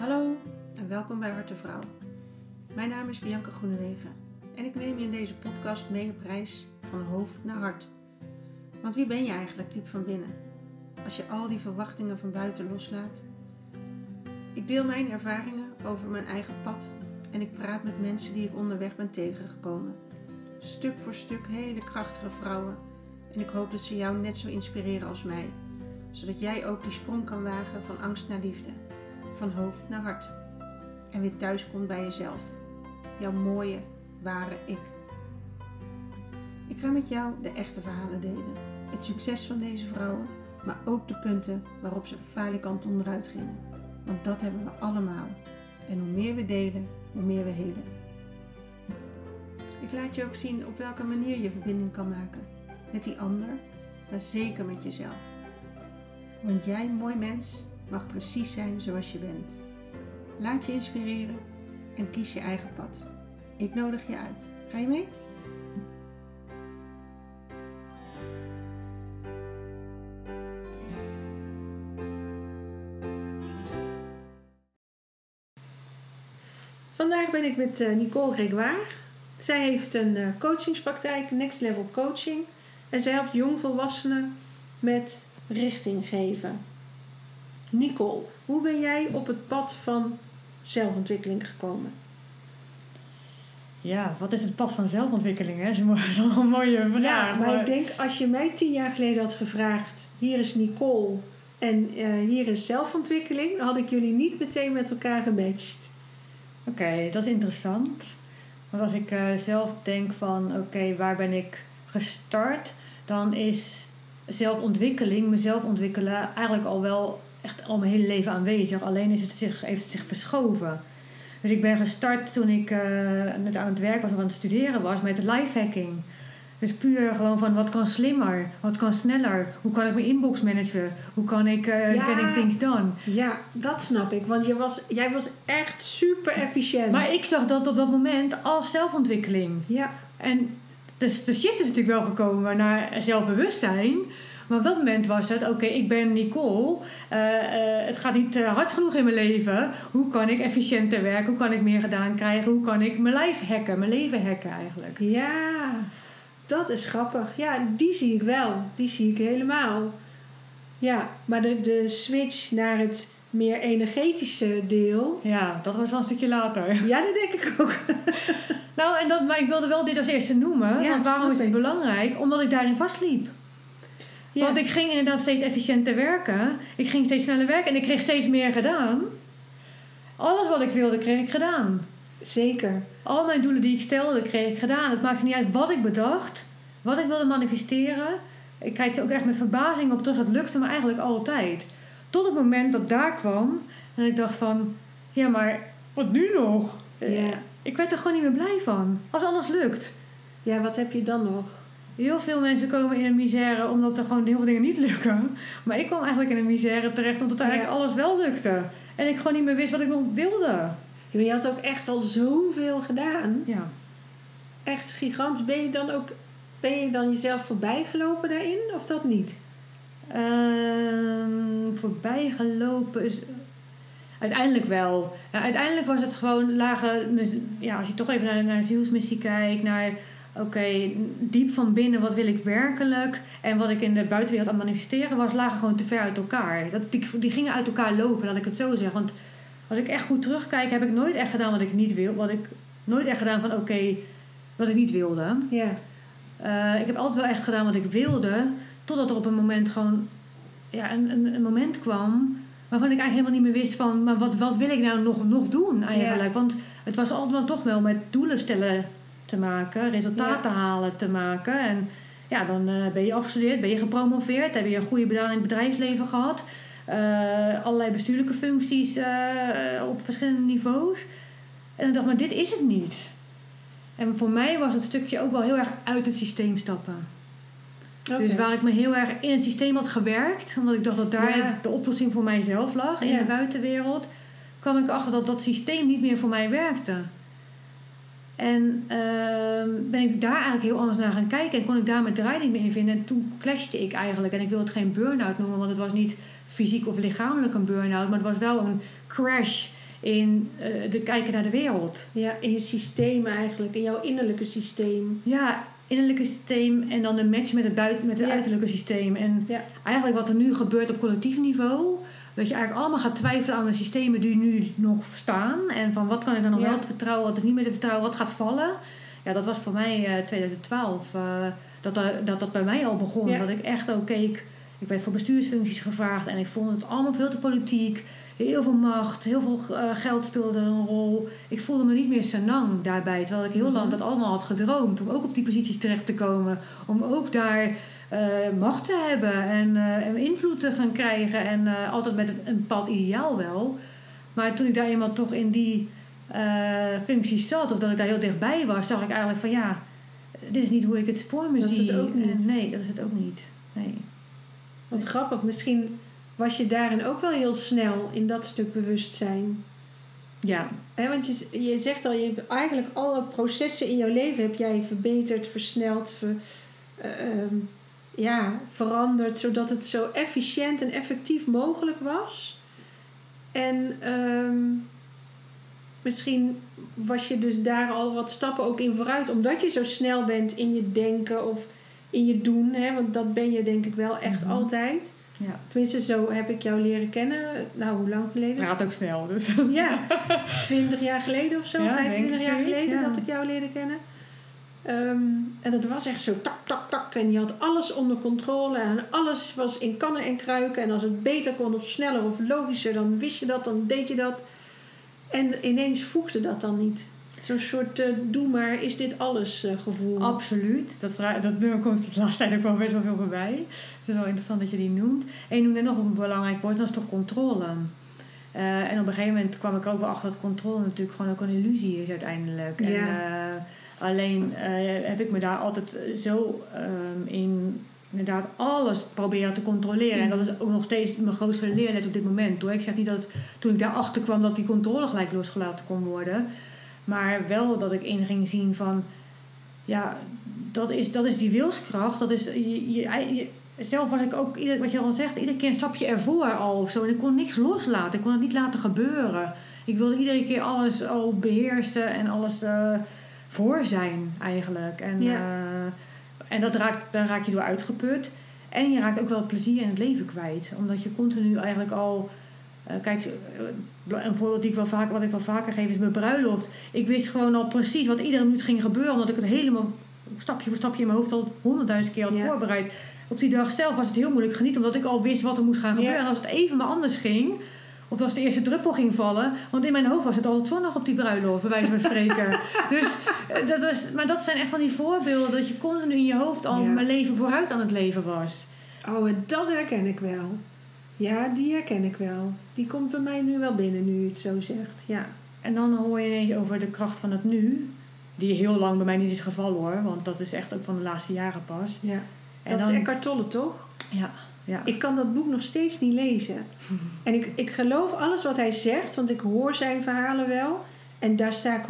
Hallo en welkom bij Harte Vrouw. Mijn naam is Bianca Groenewegen en ik neem je in deze podcast mee op reis van hoofd naar hart. Want wie ben je eigenlijk diep van binnen? Als je al die verwachtingen van buiten loslaat. Ik deel mijn ervaringen over mijn eigen pad en ik praat met mensen die ik onderweg ben tegengekomen. Stuk voor stuk hele krachtige vrouwen en ik hoop dat ze jou net zo inspireren als mij, zodat jij ook die sprong kan wagen van angst naar liefde van hoofd naar hart. En weer thuis komt bij jezelf. Jouw mooie, ware ik. Ik ga met jou de echte verhalen delen. Het succes van deze vrouwen, maar ook de punten waarop ze falikant onderuit gingen. Want dat hebben we allemaal. En hoe meer we delen, hoe meer we helen. Ik laat je ook zien op welke manier je verbinding kan maken. Met die ander, maar zeker met jezelf. Want jij, mooi mens, mag precies zijn zoals je bent. Laat je inspireren en kies je eigen pad. Ik nodig je uit. Ga je mee? Vandaag ben ik met eh, Nicole Gregoire. Zij heeft een eh, coachingspraktijk, Next Level Coaching. En zij helpt jongvolwassenen met richting geven. Nicole, hoe ben jij op het pad van zelfontwikkeling gekomen? Ja, wat is het pad van zelfontwikkeling? Hè? Dat is een mooie vraag. Ja, maar, ik denk als je mij tien jaar geleden had gevraagd: hier is Nicole en uh, hier is zelfontwikkeling, dan had ik jullie niet meteen met elkaar gematcht. Oké, dat is interessant. Want als ik uh, zelf denk van: oké, waar ben ik gestart? Dan is zelfontwikkeling, mezelf ontwikkelen, eigenlijk al wel echt al mijn hele leven aanwezig. Alleen is het zich, heeft het zich verschoven. Dus ik ben gestart toen ik uh, net aan het werk was of aan het studeren was met lifehacking. Dus puur gewoon van wat kan slimmer, wat kan sneller, hoe kan ik mijn inbox managen, hoe kan ik uh, ja, getting things done. Ja, dat snap ik, want je was, jij was echt super efficiënt. Maar ik zag dat op dat moment als zelfontwikkeling. Ja. En dus de shift is natuurlijk wel gekomen naar zelfbewustzijn. Maar op dat moment was het, oké, ik ben Nicole. Uh, uh, het gaat niet uh, hard genoeg in mijn leven. Hoe kan ik efficiënter werken? Hoe kan ik meer gedaan krijgen? Hoe kan ik mijn lijf hacken? Mijn leven hacken eigenlijk. Ja, dat is grappig. Ja, die zie ik wel. Die zie ik helemaal. Ja, maar de, de switch naar het meer energetische deel. Ja, dat was wel een stukje later. Ja, dat denk ik ook. nou, en dat, maar ik wilde wel dit als eerste noemen. Ja, want waarom is het belangrijk? Omdat ik daarin vastliep. Ja. Want ik ging inderdaad steeds efficiënter werken. Ik ging steeds sneller werken en ik kreeg steeds meer gedaan. Alles wat ik wilde, kreeg ik gedaan. Zeker. Al mijn doelen die ik stelde, kreeg ik gedaan. Het maakte niet uit wat ik bedacht, wat ik wilde manifesteren. Ik kijk er ook echt met verbazing op terug. Het lukte me eigenlijk altijd. Tot het moment dat daar kwam en ik dacht van... Ja, maar wat nu nog? Ja. Ik werd er gewoon niet meer blij van. Als alles lukt. Ja, wat heb je dan nog? Heel veel mensen komen in een misère omdat er gewoon heel veel dingen niet lukken. Maar ik kwam eigenlijk in een misère terecht omdat eigenlijk Ja. alles wel lukte. En ik gewoon niet meer wist wat ik nog wilde. Maar je had ook echt al zoveel gedaan. Ja. Echt gigantisch. Ben je dan ook ben je dan jezelf voorbij gelopen daarin of dat niet? Ehm voorbij gelopen is. Uiteindelijk wel. Ja, uiteindelijk was het gewoon lage. Ja, als je toch even naar, naar zielsmissie kijkt, naar. Oké, diep van binnen, wat wil ik werkelijk? En wat ik in de buitenwereld aan het manifesteren was, lagen gewoon te ver uit elkaar. Dat, die, die gingen uit elkaar lopen, laat ik het zo zeggen. Want als ik echt goed terugkijk, heb ik nooit echt gedaan wat ik niet wil. Wat ik nooit echt gedaan van oké, wat ik niet wilde. Ja. Uh, ik heb altijd wel echt gedaan wat ik wilde. Totdat er op een moment gewoon ja, een, een, een, moment kwam waarvan ik eigenlijk helemaal niet meer wist van, maar wat, wat wil ik nou nog, nog doen eigenlijk? Ja. Want het was altijd maar toch wel met doelen stellen te maken, resultaten Ja. halen te maken. En ja, dan uh, ben je afgestudeerd, ben je gepromoveerd, heb je een goede baan in het bedrijfsleven gehad. Uh, allerlei bestuurlijke functies uh, op verschillende niveaus. En dan dacht ik, maar dit is het niet. En voor mij was het stukje ook wel heel erg uit het systeem stappen. Okay. Dus waar ik me heel erg in het systeem had gewerkt, omdat ik dacht dat daar Ja. de oplossing voor mijzelf lag in Ja. de buitenwereld, kwam ik achter dat dat systeem niet meer voor mij werkte. En ehm, ben ik daar eigenlijk heel anders naar gaan kijken en kon ik daar mijn draai niet meer in vinden. En toen clashte ik eigenlijk. En ik wil het geen burn-out noemen, want het was niet fysiek of lichamelijk een burn-out, maar het was wel een crash in uh, de kijken naar de wereld. Ja, in je systeem eigenlijk, in jouw innerlijke systeem. Ja, innerlijke systeem en dan de match met het, buiten, met het uiterlijke systeem. En eigenlijk wat er nu gebeurt op collectief niveau, dat je eigenlijk allemaal gaat twijfelen aan de systemen die nu nog staan. En van wat kan ik dan nog wel te vertrouwen, wat is niet meer te vertrouwen, wat gaat vallen. Ja, dat was voor mij uh, 2012. Uh, dat, dat dat bij mij al begon. Dat ik echt ook keek. Ik ben voor bestuursfuncties gevraagd en ik vond het allemaal veel te politiek. Heel veel macht, heel veel uh, geld speelde een rol. Ik voelde me niet meer senang daarbij. Terwijl ik heel lang mhm. dat allemaal had gedroomd. Om ook op die posities terecht te komen. Om ook daar uh, macht te hebben en, uh, en, invloed te gaan krijgen. En altijd met een, een, bepaald ideaal wel. Maar toen ik daar eenmaal toch in die functies zat, of dat ik daar heel dichtbij was, zag ik eigenlijk van ja, dit is niet hoe ik het voor me dat zie. Dat is het ook niet. nee, dat is het ook niet. Nee. Wat grappig, misschien was je daarin ook wel heel snel in dat stuk bewustzijn. Ja. He, want je, je zegt al, je hebt eigenlijk alle processen in jouw leven heb jij verbeterd, versneld, ver, uh, ja, veranderd, zodat het zo efficiënt en effectief mogelijk was. En um, misschien was je dus daar al wat stappen ook in vooruit, omdat je zo snel bent in je denken of in je doen. Hè? Want dat ben je denk ik wel echt mhm. altijd. Ja. Tenminste, zo heb ik jou leren kennen. Nou, hoe lang geleden? Gaat ook snel, dus. Ja, 20 jaar geleden of zo, ja, 25 jaar geleden dat ik jou leerde kennen. Ehm, en dat was echt zo tak, tak, tak. En je had alles onder controle. En alles was in kannen en kruiken. En als het beter kon of sneller of logischer, dan wist je dat, dan deed je dat. En ineens voegde dat dan niet. Zo'n soort uh, doe maar, is dit alles uh, gevoel. Absoluut. Dat, dat komt de laatste tijd ook wel best wel veel voorbij. Het is wel interessant dat je die noemt. En je noemde nog een belangrijk woord, dat is toch controle. Uh, en op een gegeven moment kwam ik ook wel achter dat controle natuurlijk gewoon ook een illusie is uiteindelijk. En, alleen heb ik me daar altijd zo um, in inderdaad alles proberen te controleren. En dat is ook nog steeds mijn grootste leerles op dit moment. Hoor. Ik zeg niet dat toen ik daarachter kwam dat die controle gelijk losgelaten kon worden. Maar wel dat ik in ging zien van, ja, dat is, dat is die wilskracht. Dat is, je, je, zelf was ik ook, wat je al zegt, iedere keer een stapje ervoor al of zo. En ik kon niks loslaten. Ik kon het niet laten gebeuren. Ik wilde iedere keer alles al beheersen en alles uh, voor zijn eigenlijk. En, ja. uh, en dat raakt, daar raak je door uitgeput. En je raakt ook wel het plezier in het leven kwijt. Omdat je continu eigenlijk al kijk, eh, een voorbeeld die ik wel vaak, wat ik wel vaker geef is mijn bruiloft. Ik wist gewoon al precies wat iedere minuut ging gebeuren, omdat ik het helemaal stapje voor stapje in mijn hoofd al honderdduizend keer had voorbereid. Op die dag zelf was het heel moeilijk genieten, omdat ik al wist wat er moest gaan gebeuren. En als het even maar anders ging, of als de eerste druppel ging vallen, want in mijn hoofd was het altijd zonnig op die bruiloft, bij wijze van spreken. dus, eh, dat was, maar dat zijn echt van die voorbeelden dat je continu in je hoofd al mijn leven vooruit aan het leven was. Oh, en dat herken ik wel. Ja, die herken ik wel. Die komt bij mij nu wel binnen, nu je het zo zegt. Ja. En dan hoor je ineens over de kracht van het nu. Die heel lang bij mij niet is gevallen hoor. Want dat is echt ook van de laatste jaren pas. Ja. En dat is Eckhart Tolle, toch? Ja. ja. Ik kan dat boek nog steeds niet lezen. en ik, ik geloof alles wat hij zegt. Want ik hoor zijn verhalen wel. En daar sta ik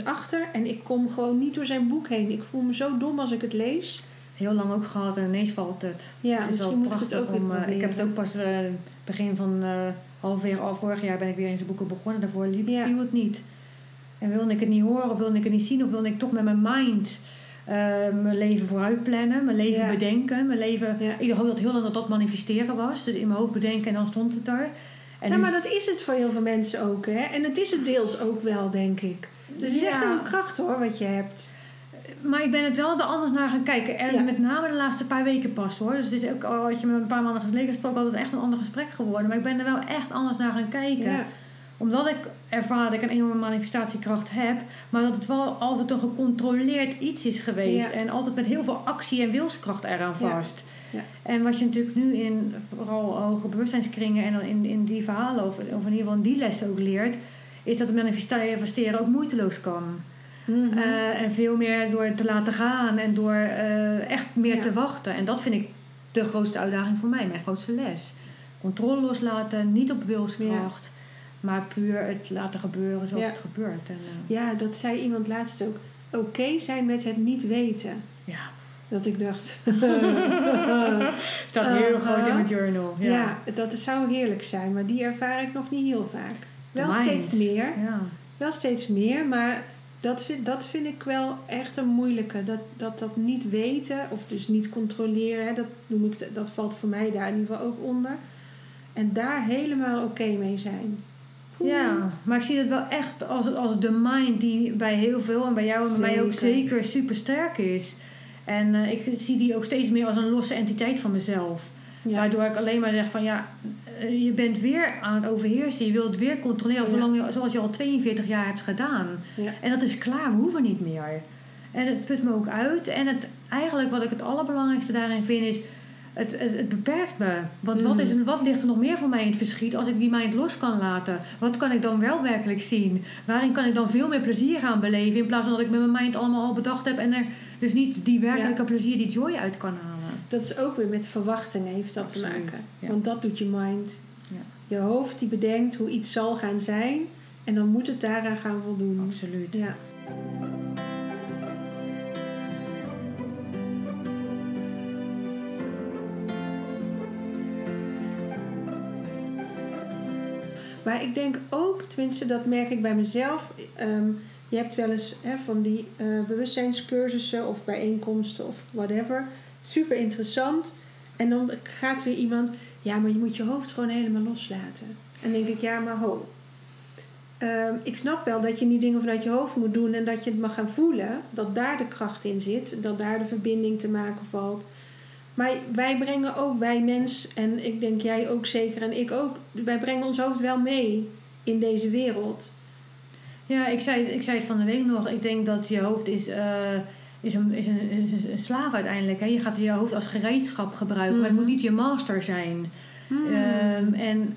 100% achter. En ik kom gewoon niet door zijn boek heen. Ik voel me zo dom als ik het lees heel lang ook gehad en ineens valt het. Ja, het is wel prachtig om. Uh, ik heb het ook pas uh, begin van uh, halverwege al vorig jaar ben ik weer in zijn boeken begonnen. Daarvoor liep, ja. viel het niet. En wilde ik het niet horen of wilde ik het niet zien of wilde ik toch met mijn mind mijn leven vooruit plannen, mijn leven bedenken, mijn leven. Ik dacht ook dat heel lang dat dat manifesteren was. Dus in mijn hoofd bedenken en dan stond het er. En ja, maar dat is het voor heel veel mensen ook, hè? En het is het deels ook wel, denk ik. Dus het is echt een kracht hoor, wat je hebt maar ik ben het wel er anders naar gaan kijken. En met name de laatste paar weken pas hoor. Dus het is ook al wat je me een paar maanden geleden gesproken, altijd echt een ander gesprek geworden. Maar ik ben er wel echt anders naar gaan kijken. Omdat ik ervaar dat ik een enorme manifestatiekracht heb, maar dat het wel altijd een gecontroleerd iets is geweest. En altijd met heel veel actie en wilskracht eraan vast. En wat je natuurlijk nu in vooral hoge bewustzijnskringen en in, in die verhalen, of, of in ieder geval in die lessen ook leert, is dat het manifesteren ook moeiteloos kan. Mhm. Eh, en veel meer door te laten gaan en door uh, echt meer te wachten. En dat vind ik de grootste uitdaging voor mij, mijn grootste les. Controle loslaten, niet op wilskracht, maar puur het laten gebeuren zoals het gebeurt. En, uh, ja, dat zei iemand laatst ook. Oké zijn met het niet weten. Ja. Dat ik dacht. Staat heel groot in mijn journal. Ja. dat zou heerlijk zijn, maar die ervaar ik nog niet heel vaak. wel steeds meer. Ja. Wel steeds meer, maar dat vind, dat vind ik wel echt een moeilijke. Dat, dat dat niet weten, of dus niet controleren, hè, dat, noem ik, dat valt voor mij daar in ieder geval ook onder. En daar helemaal oké mee zijn. Oeh. Ja, maar ik zie het wel echt als, als de mind die bij heel veel en bij jou en bij mij ook Zeker. super sterk is. En eh, ik zie die ook steeds meer als een losse entiteit van mezelf. Ja. Waardoor ik alleen maar zeg van ja, je bent weer aan het overheersen. Je wilt weer controleren zolang je, zoals je al 42 jaar hebt gedaan. Ja. En dat is klaar, we hoeven niet meer. En het put me ook uit. En het, eigenlijk wat ik het allerbelangrijkste daarin vind is... Het, het, het beperkt me. Want wat, is, Mhm. wat ligt er nog meer voor mij in het verschiet als ik die mind los kan laten? Wat kan ik dan wel werkelijk zien? Waarin kan ik dan veel meer plezier gaan beleven? In plaats van dat ik met mijn mind allemaal al bedacht heb... en er dus niet die werkelijke plezier, die joy uit kan halen. Dat is ook weer met verwachtingen heeft dat Absoluut, te maken. ja. Want dat doet je mind. Ja. Je hoofd die bedenkt hoe iets zal gaan zijn. En dan moet het daaraan gaan voldoen. Absoluut. Ja. Maar ik denk ook, tenminste dat merk ik bij mezelf. ehm, je hebt wel eens hè, van die eh, bewustzijnscursussen of bijeenkomsten of whatever. Super interessant. En dan gaat weer iemand, ja, maar je moet je hoofd gewoon helemaal loslaten. En dan denk ik, ja, maar ho. Ehm, ik snap wel dat je niet dingen vanuit je hoofd moet doen en dat je het mag gaan voelen. Dat daar de kracht in zit. Dat daar de verbinding te maken valt. Maar wij brengen ook, wij mens, en ik denk jij ook zeker en ik ook, wij brengen ons hoofd wel mee in deze wereld. Ja, ik zei, ik zei het van de week nog. Ik denk dat je hoofd is, eh, is, een, is, een, is een, een slaaf uiteindelijk. Hè? Je gaat je hoofd als gereedschap gebruiken. Maar het moet niet je master zijn. Hmm. Ehm, en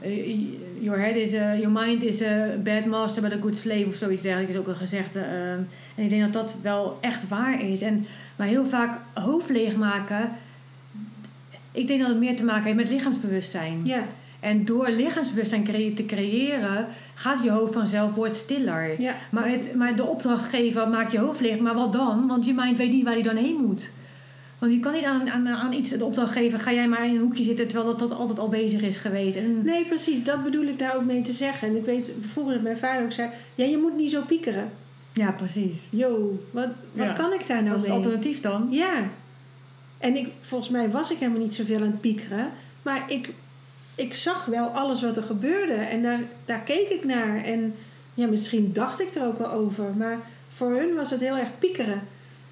eh, your head is a, your mind is a bad master but a good slave of zoiets dergelijks is ook een gezegde. ehm. en ik denk dat dat wel echt waar is. En, maar heel vaak hoofd leegmaken. Ik denk dat het meer te maken heeft met lichaamsbewustzijn. ja, En door lichaamsbewustzijn te creëren, gaat je hoofd vanzelf wordt stiller. ja. Maar, het, maar de opdrachtgever maakt je hoofd leeg. Maar wat dan? Want je mind weet niet waar hij dan heen moet. Want je kan niet aan, aan, aan iets de opdracht geven. Ga jij maar in een hoekje zitten terwijl dat, dat altijd al bezig is geweest. En, Nee, precies, dat bedoel ik daar ook mee te zeggen. En ik weet dat mijn vader ook zei, ja, je moet niet zo piekeren. Ja, precies. Yo, wat, wat Ja. kan ik daar nou Wat is het mee? alternatief dan? Ja. En ik, volgens mij was ik helemaal niet zoveel aan het piekeren. Maar ik, ik zag wel alles wat er gebeurde. En daar, daar keek ik naar. En ja, misschien dacht ik er ook wel over. Maar voor hun was het heel erg piekeren.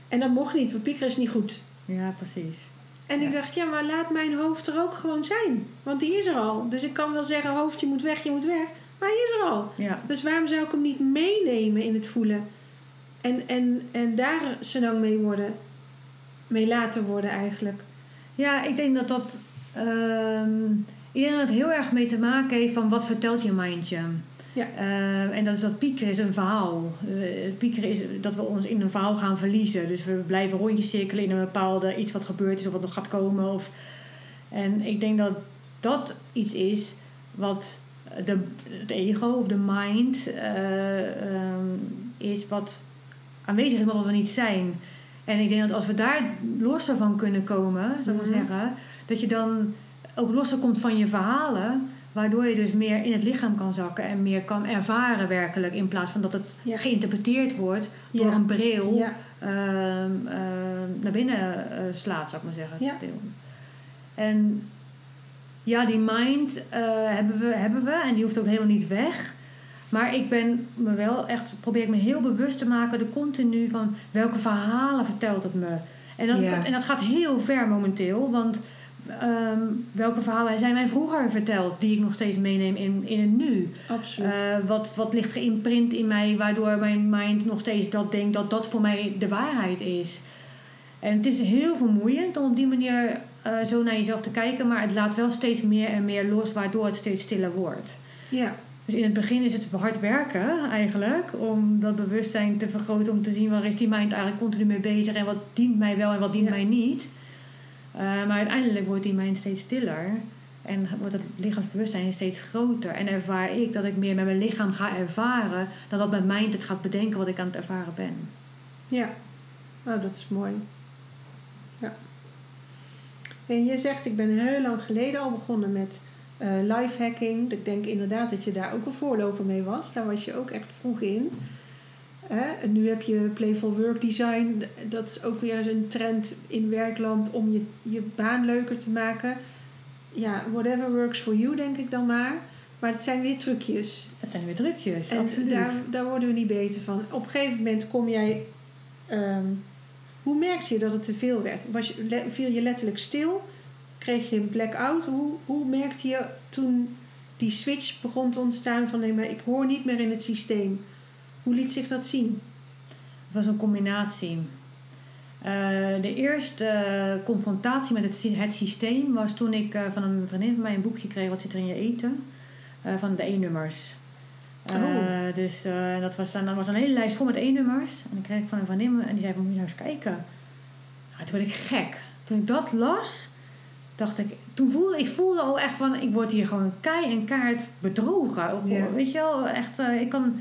En dat mocht niet, want piekeren is niet goed. Ja, precies. En ik dacht, ja, maar laat mijn hoofd er ook gewoon zijn. Want die is er al. Dus ik kan wel zeggen, hoofdje moet weg, je moet weg. Maar hij is er al. Ja. Dus waarom zou ik hem niet meenemen in het voelen? En, en, en daar senang mee worden. Mee laten worden eigenlijk. Ja, ik denk dat dat. ehm, ik denk dat het heel erg mee te maken heeft van wat vertelt je mindje. Ja. Ehm, en dat is dat piekeren is een verhaal. Het piekeren is dat we ons in een verhaal gaan verliezen. Dus we blijven rondjes cirkelen in een bepaalde iets wat gebeurd is of wat nog gaat komen. Of, en ik denk dat dat iets is wat de, het ego of de mind eh, ehm, is wat aanwezig is, maar wat we niet zijn. En ik denk dat als we daar losser van kunnen komen, zou ik maar Mhm. zeggen, dat je dan ook losser komt van je verhalen, waardoor je dus meer in het lichaam kan zakken en meer kan ervaren werkelijk, in plaats van dat het Ja. geïnterpreteerd wordt door Ja. een bril Ja, ehm, ehm, naar binnen eh, slaat, zou ik maar zeggen. Ja. En ja, die mind eh, hebben, we, hebben we en die hoeft ook helemaal niet weg. Maar ik ben me wel echt, probeer ik me heel bewust te maken, de continu van welke verhalen vertelt het me. En dat, en dat gaat heel ver momenteel, want ehm, welke verhalen zijn mij vroeger verteld, die ik nog steeds meeneem in, in het nu. absoluut. Eh, wat, wat ligt geïmprint in mij, waardoor mijn mind nog steeds dat denkt dat dat voor mij de waarheid is. En het is heel vermoeiend om op die manier eh, zo naar jezelf te kijken, maar het laat wel steeds meer en meer los, waardoor het steeds stiller wordt. ja, Dus in het begin is het hard werken eigenlijk, om dat bewustzijn te vergroten, om te zien waar is die mind eigenlijk continu mee bezig en wat dient mij wel en wat dient Ja. mij niet. Eh, maar uiteindelijk wordt die mind steeds stiller en wordt het lichaamsbewustzijn steeds groter. En ervaar ik dat ik meer met mijn lichaam ga ervaren, dan dat mijn mind het gaat bedenken wat ik aan het ervaren ben. ja. Oh, dat is mooi. Ja. En je zegt, ik ben heel lang geleden al begonnen met uh, lifehacking. Ik denk inderdaad dat je daar ook een voorloper mee was. Daar was je ook echt vroeg in. En nu heb je Playful Work Design. Dat is ook weer een trend in werkland om je, je baan leuker te maken. Ja, whatever works for you, denk ik dan maar. Maar het zijn weer trucjes. Het zijn weer trucjes, en absoluut. Daar, daar worden we niet beter van. Op een gegeven moment kom jij... Ehm, hoe merkte je dat het te veel werd? Was je, viel je letterlijk stil? Kreeg je een blackout? Hoe, hoe merkte je toen die switch begon te ontstaan van... nee, maar ik hoor niet meer in het systeem. Hoe liet zich dat zien? Het was een combinatie. Uh, de eerste confrontatie met het, het systeem was toen ik uh, van een vriendin van mij een boekje kreeg... Wat zit er in je eten? Uh, van de E-nummers. Oh. Dus dat was, dat was een hele lijst vol met E-nummers. En dan kreeg ik van een vriendin en die zei van, moet je nou eens kijken. Ja, toen werd ik gek. Toen ik dat las, dacht ik... Toen voelde ik voelde al echt van, ik word hier gewoon kei en kaart bedrogen. Of, yeah. Weet je wel, echt, ik kan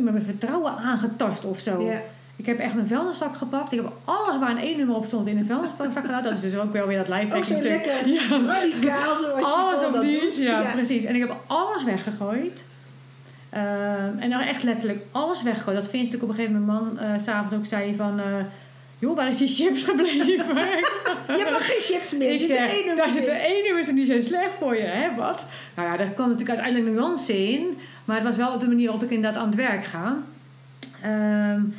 mijn vertrouwen aangetast of zo. Yeah. Ik heb echt een vuilniszak gepakt. Ik heb alles waar een één nummer op stond in een vuilniszak gedaan. Dat is dus ook wel weer dat live Ook zo lekker ja. radicaal zoals Alles op die. Ja, ja, precies. En ik heb alles weggegooid. Um, en dan echt letterlijk alles weggegooid. Dat vind ik op een gegeven moment man uh, s'avonds ook zei van... Uh, joh, waar is die chips gebleven? je hebt nog geen chips meer. Ik zeg, daar zitten één nummers en die zijn slecht voor je. Hè, wat? Nou ja, daar kwam natuurlijk uiteindelijk nuance in. Maar het was wel op de manier waarop ik inderdaad aan het werk ga. Um,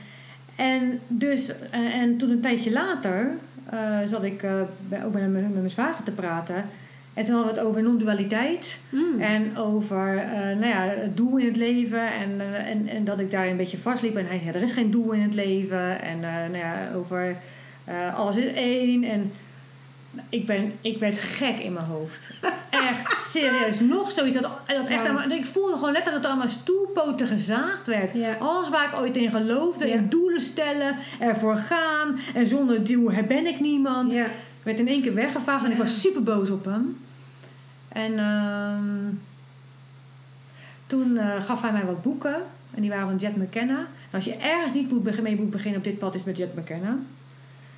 en, dus, en, en, toen een tijdje later uh, zat ik uh, bij, ook met, met mijn zwager te praten. En toen hadden we het over non-dualiteit. Mm. En over uh, nou ja, het doel in het leven. En, en, en dat ik daar een beetje vastliep. En hij zei, er is geen doel in het leven. En nou ja, over alles is één. En ik, ben, ik werd gek in mijn hoofd. Echt serieus. Nog zoiets. Dat, dat echt ja. ik voelde gewoon letterlijk dat er allemaal stoelpoten gezaagd werd. Ja. Alles waar ik ooit in geloofde. Ja. In doelen stellen. Ervoor gaan. En zonder doel ben ik niemand. Ik werd in één keer weggevaagd. En ik was super boos op hem. En uh, toen uh, gaf hij mij wat boeken. En die waren van Jet McKenna. Nou, als je ergens niet moet mee moet beginnen op dit pad is met Jet McKenna.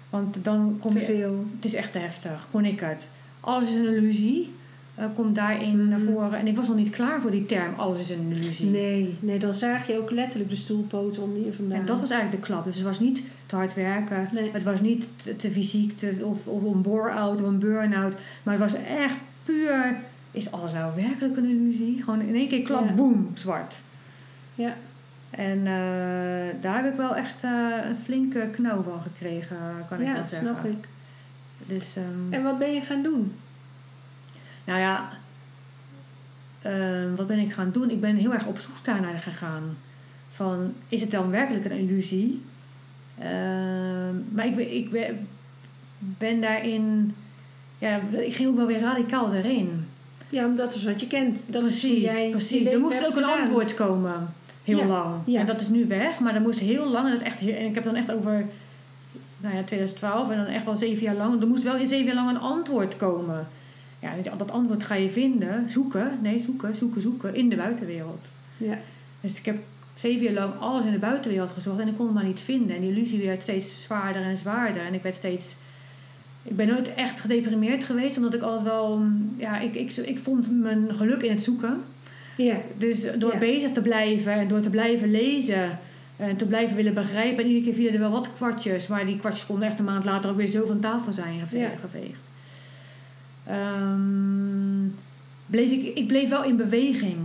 Want dan kom te je... Veel. Het is echt te heftig. Gewoon ik het. Alles is een illusie. Uh, komt daarin mm. naar voren. En ik was nog niet klaar voor die term. Alles is een illusie. Nee, nee dan zag je ook letterlijk de stoelpoten onder je vandaan. En dat was eigenlijk de klap. Dus het was niet te hard werken. Nee. Het was niet te, te fysiek te, of, of een bore-out of een burn-out. Maar het was echt puur... Is alles nou werkelijk een illusie? Gewoon in één keer klap, ja. boem, zwart. Ja. En uh, daar heb ik wel echt uh, een flinke knauw van gekregen, kan ja, ik wel zeggen. Ja, snap ik. Dus, um, en wat ben je gaan doen? Nou ja, uh, wat ben ik gaan doen? Ik ben heel erg op zoek daarnaar gegaan. Van, is het dan werkelijk een illusie? Ehm, maar ik, ik ben, ben daarin... Ja, ik ging ook wel weer radicaal erin. Ja, omdat dat is wat je kent. Dat precies, jij precies. Er moest ook een antwoord komen. Heel ja, lang. Ja. En dat is nu weg. Maar dat moest heel lang. En, dat echt en ik heb dan echt over nou ja, 2012 en dan echt wel zeven jaar lang. Er moest wel in zeven jaar lang een antwoord komen. Ja, dat antwoord ga je vinden. Zoeken. Nee, zoeken, zoeken, zoeken. In de buitenwereld. Ja. Dus ik heb zeven jaar lang alles in de buitenwereld gezocht. En ik kon het maar niet vinden. En die illusie werd steeds zwaarder en zwaarder. En ik werd steeds... Ik ben nooit echt gedeprimeerd geweest. Omdat ik altijd wel... Ja, ik, ik, ik vond mijn geluk in het zoeken. Ja. Dus door Ja. bezig te blijven en door te blijven lezen en te blijven willen begrijpen. En iedere keer vielen er wel wat kwartjes, maar die kwartjes konden echt een maand later ook weer zo van tafel zijn geve- Ja. Ehm, bleef ik, ik bleef wel in beweging.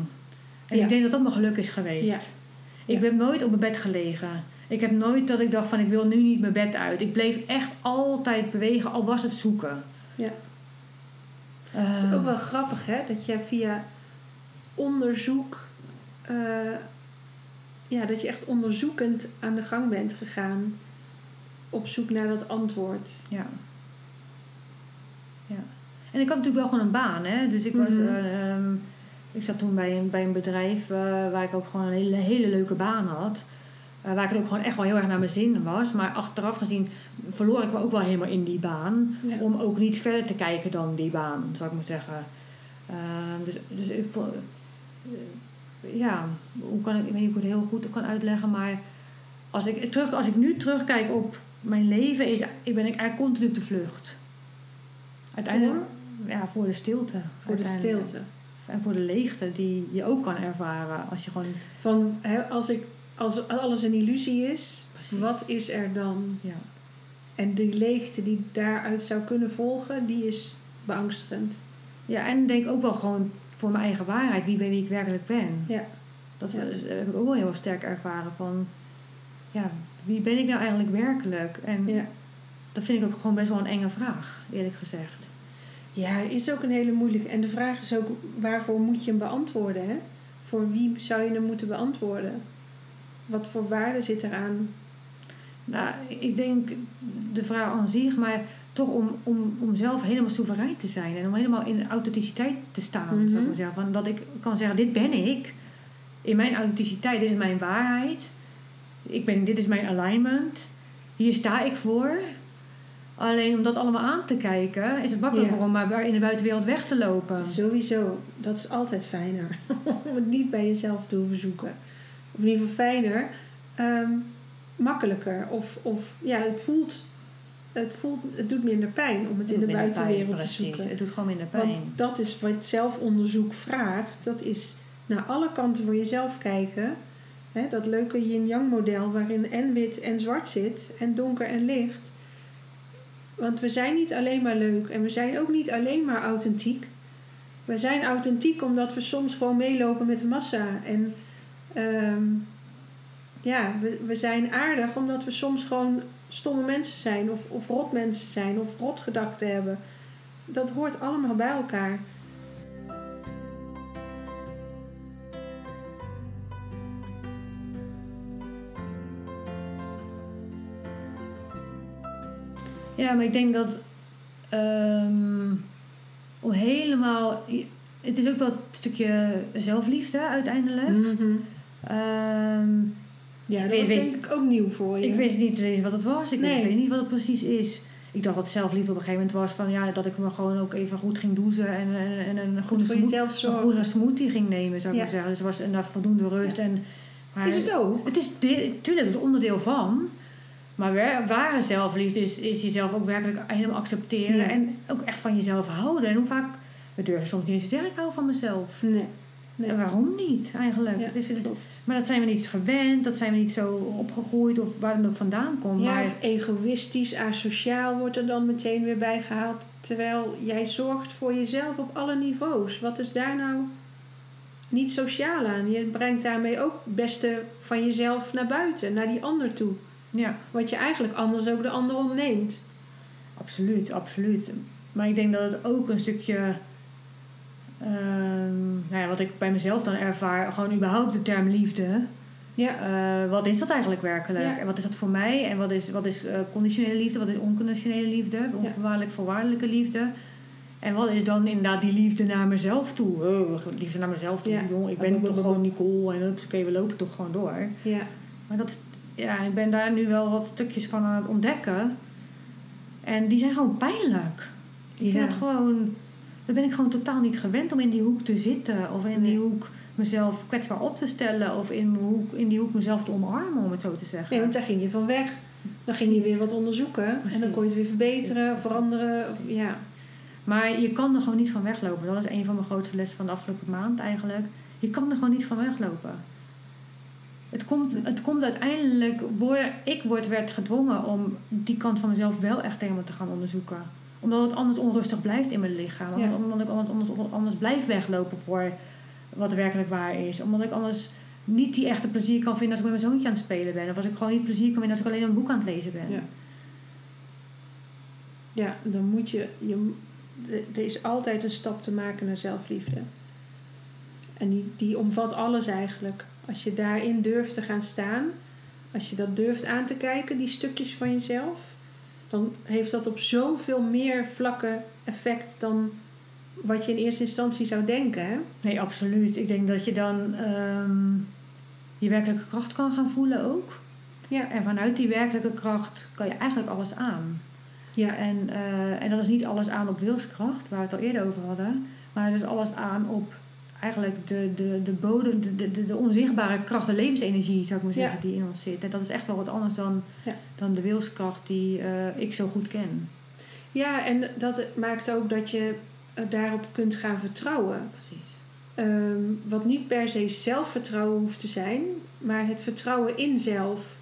En Ja. ik denk dat dat mijn geluk is geweest. Ja. Ik heb nooit op mijn bed gelegen. Ik heb nooit dat ik dacht van ik wil nu niet mijn bed uit. Ik bleef echt altijd bewegen, al was het zoeken. Ja. Het is Ehm, ook wel grappig, hè? Dat je via onderzoek... eh, ja, dat je echt onderzoekend aan de gang bent gegaan. Op zoek naar dat antwoord. Ja. ja. En ik had natuurlijk wel gewoon een baan, hè. Dus ik was... Mhm. eh, ehm, ik zat toen bij een, bij een bedrijf eh, waar ik ook gewoon een hele, hele leuke baan had. Eh, waar ik ook gewoon echt wel heel erg naar mijn zin was. Maar achteraf gezien verloor ik me ook wel helemaal in die baan. Ja. Om ook niet verder te kijken dan die baan, zou ik maar zeggen. Ehm, dus, dus ik vond... ja, hoe kan ik... Ik weet niet hoe ik het heel goed kan uitleggen, maar... Als ik, terug, als ik nu terugkijk op mijn leven, is, ben ik eigenlijk continu op de vlucht. Uiteindelijk... ja, voor de stilte. Voor de stilte. En voor de leegte die je ook kan ervaren als je gewoon... Van als, ik, als alles een illusie is, Precies. wat is er dan? Ja, En die leegte die daaruit zou kunnen volgen, die is beangstigend. ja en denk ook wel gewoon voor mijn eigen waarheid. Wie ben wie ik werkelijk ben. Ja. Dat Ja. heb ik ook wel heel erg sterk ervaren van... Ja, wie ben ik nou eigenlijk werkelijk? En Ja. dat vind ik ook gewoon best wel een enge vraag, eerlijk gezegd. Ja, is ook een hele moeilijke. En de vraag is ook, waarvoor moet je hem beantwoorden? Hè? Voor wie zou je hem moeten beantwoorden? Wat voor waarde zit eraan? Nou, ik denk de vraag aan zich, maar toch om, om, om zelf helemaal soeverein te zijn en om helemaal in authenticiteit te staan. Mhm. Zou ik maar zeggen. Van dat ik kan zeggen, dit ben ik. In mijn authenticiteit, dit is mijn waarheid. Ik ben, dit is mijn alignment. Hier sta ik voor. Alleen om dat allemaal aan te kijken, is het makkelijker Ja. om maar in de buitenwereld weg te lopen. Sowieso, dat is altijd fijner. om het niet bij jezelf te hoeven zoeken. Of in ieder geval fijner. ehm, makkelijker. Of, of ja, het voelt, het voelt, het doet minder pijn om het in de pijn, buitenwereld te precies. zoeken. Het doet gewoon minder pijn. Want dat is wat zelfonderzoek vraagt. Dat is naar alle kanten voor jezelf kijken. Hè, dat leuke yin-yang model waarin en wit en zwart zit. En donker en licht. Want we zijn niet alleen maar leuk. En we zijn ook niet alleen maar authentiek. We zijn authentiek omdat we soms gewoon meelopen met de massa. En ehm, ja, we, we zijn aardig omdat we soms gewoon stomme mensen zijn. Of, of rot mensen zijn. Of rotgedachten hebben dat hoort allemaal bij elkaar. Ja, maar ik denk dat ehm, om helemaal. Het is ook een stukje zelfliefde uiteindelijk. Ehm, Ja, dat weet- denk ik ook nieuw voor je. ik wist niet wat het was. Ik Nee. weet niet wat het precies is. Ik dacht dat zelfliefde op een gegeven moment was van ja, dat ik me gewoon ook even goed ging douchen en, en, en een smoot, jezelf een smoothie ging nemen, zou ik Ja. maar zeggen. Dus er was inderdaad voldoende rust. En, maar Is het ook? Het is tuurlijk, het is onderdeel van. Maar wa- ware zelfliefde is, is jezelf ook werkelijk helemaal accepteren. Ja. En ook echt van jezelf houden. En hoe vaak, we durven soms niet eens te zeggen, ik hou van mezelf. Nee. nee. En waarom niet eigenlijk? Ja, klopt. maar dat zijn we niet gewend, dat zijn we niet zo opgegroeid of waar dan ook vandaan komt. Ja, maar of egoïstisch, asociaal wordt er dan meteen weer bijgehaald. Terwijl jij zorgt voor jezelf op alle niveaus. Wat is daar nou niet sociaal aan? Je brengt daarmee ook het beste van jezelf naar buiten, naar die ander toe. Ja, Wat je eigenlijk anders ook de ander ontneemt. absoluut, absoluut. Maar ik denk dat het ook een stukje, ehm, nou ja, wat ik bij mezelf dan ervaar, gewoon überhaupt de term liefde. Ja, Eh, wat is dat eigenlijk werkelijk? Ja. En wat is dat voor mij? En wat is, wat is eh, conditionele liefde? Wat is onconditionele liefde? Onvoorwaardelijk voorwaardelijke liefde? En wat is dan inderdaad die liefde naar mezelf toe? Oh, liefde naar mezelf toe, Ja. jong. Ik ben toch gewoon Nicole en oké, we lopen toch gewoon door. ja. Maar dat is, ja, ik ben daar nu wel wat stukjes van aan het ontdekken. En die zijn gewoon pijnlijk. Ik Ja. vind het gewoon, daar ben ik gewoon totaal niet gewend om in die hoek te zitten. Of in Nee. die hoek mezelf kwetsbaar op te stellen. Of in, mijn hoek, in die hoek mezelf te omarmen, om het zo te zeggen. Nee, want daar ging je van weg. Dan ging je weer wat onderzoeken. En dan kon je het weer verbeteren, veranderen. Of, ja. Maar je kan er gewoon niet van weglopen. Dat is een van mijn grootste lessen van de afgelopen maand eigenlijk. Je kan er gewoon niet van weglopen. Het komt, het komt uiteindelijk... Word, ik word, werd gedwongen om die kant van mezelf wel echt helemaal te gaan onderzoeken. Omdat het anders onrustig blijft in mijn lichaam. Ja. Omdat ik anders, anders, anders blijf weglopen voor wat werkelijk waar is. Omdat ik anders niet die echte plezier kan vinden als ik met mijn zoontje aan het spelen ben. Of als ik gewoon niet plezier kan vinden als ik alleen een boek aan het lezen ben. Ja. ja, dan moet je, je... Er is altijd een stap te maken naar zelfliefde. En die, die omvat alles eigenlijk. Als je daarin durft te gaan staan... Als je dat durft aan te kijken, die stukjes van jezelf... Dan heeft dat op zoveel meer vlakken effect dan wat je in eerste instantie zou denken. Hè? Nee, absoluut. Ik denk dat je dan ehm, je werkelijke kracht kan gaan voelen ook. Ja. En vanuit die werkelijke kracht kan je eigenlijk alles aan. Ja. En, eh, en dat is niet alles aan op wilskracht, waar we het al eerder over hadden. Maar het is alles aan op eigenlijk de, de, de bodem, de, de, de onzichtbare kracht, de levensenergie zou ik maar zeggen, Ja. die in ons zit. En dat is echt wel wat anders dan, Ja. dan de wilskracht die eh, ik zo goed ken. Ja, en dat maakt ook dat je eh, daarop kunt gaan vertrouwen. Precies. Ehm, wat niet per se zelfvertrouwen hoeft te zijn, maar het vertrouwen in zelf.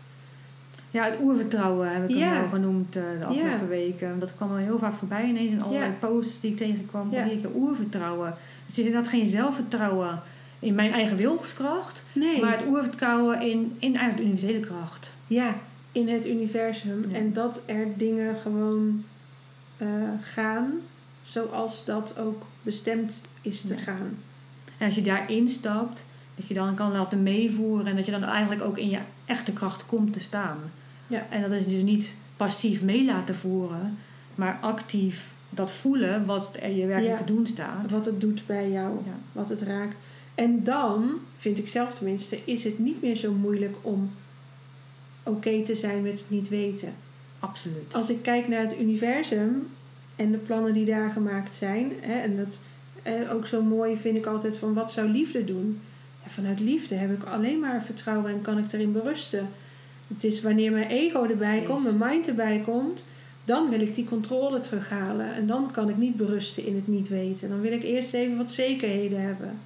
Ja, het oervertrouwen heb ik Ja. hem wel genoemd eh, de afgelopen Ja. weken. Dat kwam wel heel vaak voorbij ineens in allerlei Ja. posts die ik tegenkwam. Ja. Ja. keer oervertrouwen. Dus het is inderdaad geen zelfvertrouwen in mijn eigen wilskracht. Nee, Maar het oervertrouwen in, in eigenlijk de universele kracht. ja, in het universum. Ja. En dat er dingen gewoon eh, gaan zoals dat ook bestemd is te Ja. gaan. En als je daarin stapt, dat je dan kan laten meevoeren. En dat je dan eigenlijk ook in je echte kracht komt te staan. Ja. En dat is dus niet passief mee laten voeren. Maar actief dat voelen wat er je werkelijk Ja. te doen staat. Wat het doet bij jou. Ja. wat het raakt. En dan, vind ik zelf tenminste, is het niet meer zo moeilijk om oké te zijn met het niet weten. Absoluut. Als ik kijk naar het universum en de plannen die daar gemaakt zijn, hè, en dat eh, ook zo mooi vind ik altijd van wat zou liefde doen? Ja, vanuit liefde heb ik alleen maar vertrouwen en kan ik erin berusten. Het is wanneer mijn ego erbij Precies. komt, mijn mind erbij komt, dan wil ik die controle terughalen. En dan kan ik niet berusten in het niet weten. Dan wil ik eerst even wat zekerheden hebben.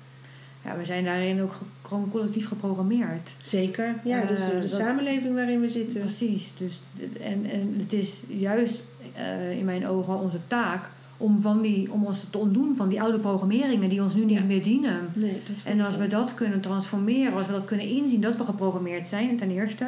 Ja, we zijn daarin ook ge- gewoon collectief geprogrammeerd. Zeker, ja, Eh, dus de dat- samenleving waarin we zitten. Precies. Dus, en, en het is juist eh, in mijn ogen onze taak om, van die, om ons te ontdoen van die oude programmeringen die ons nu niet Ja. meer dienen. Nee, En als we dat kunnen transformeren, als we dat kunnen inzien dat we geprogrammeerd zijn, ten eerste.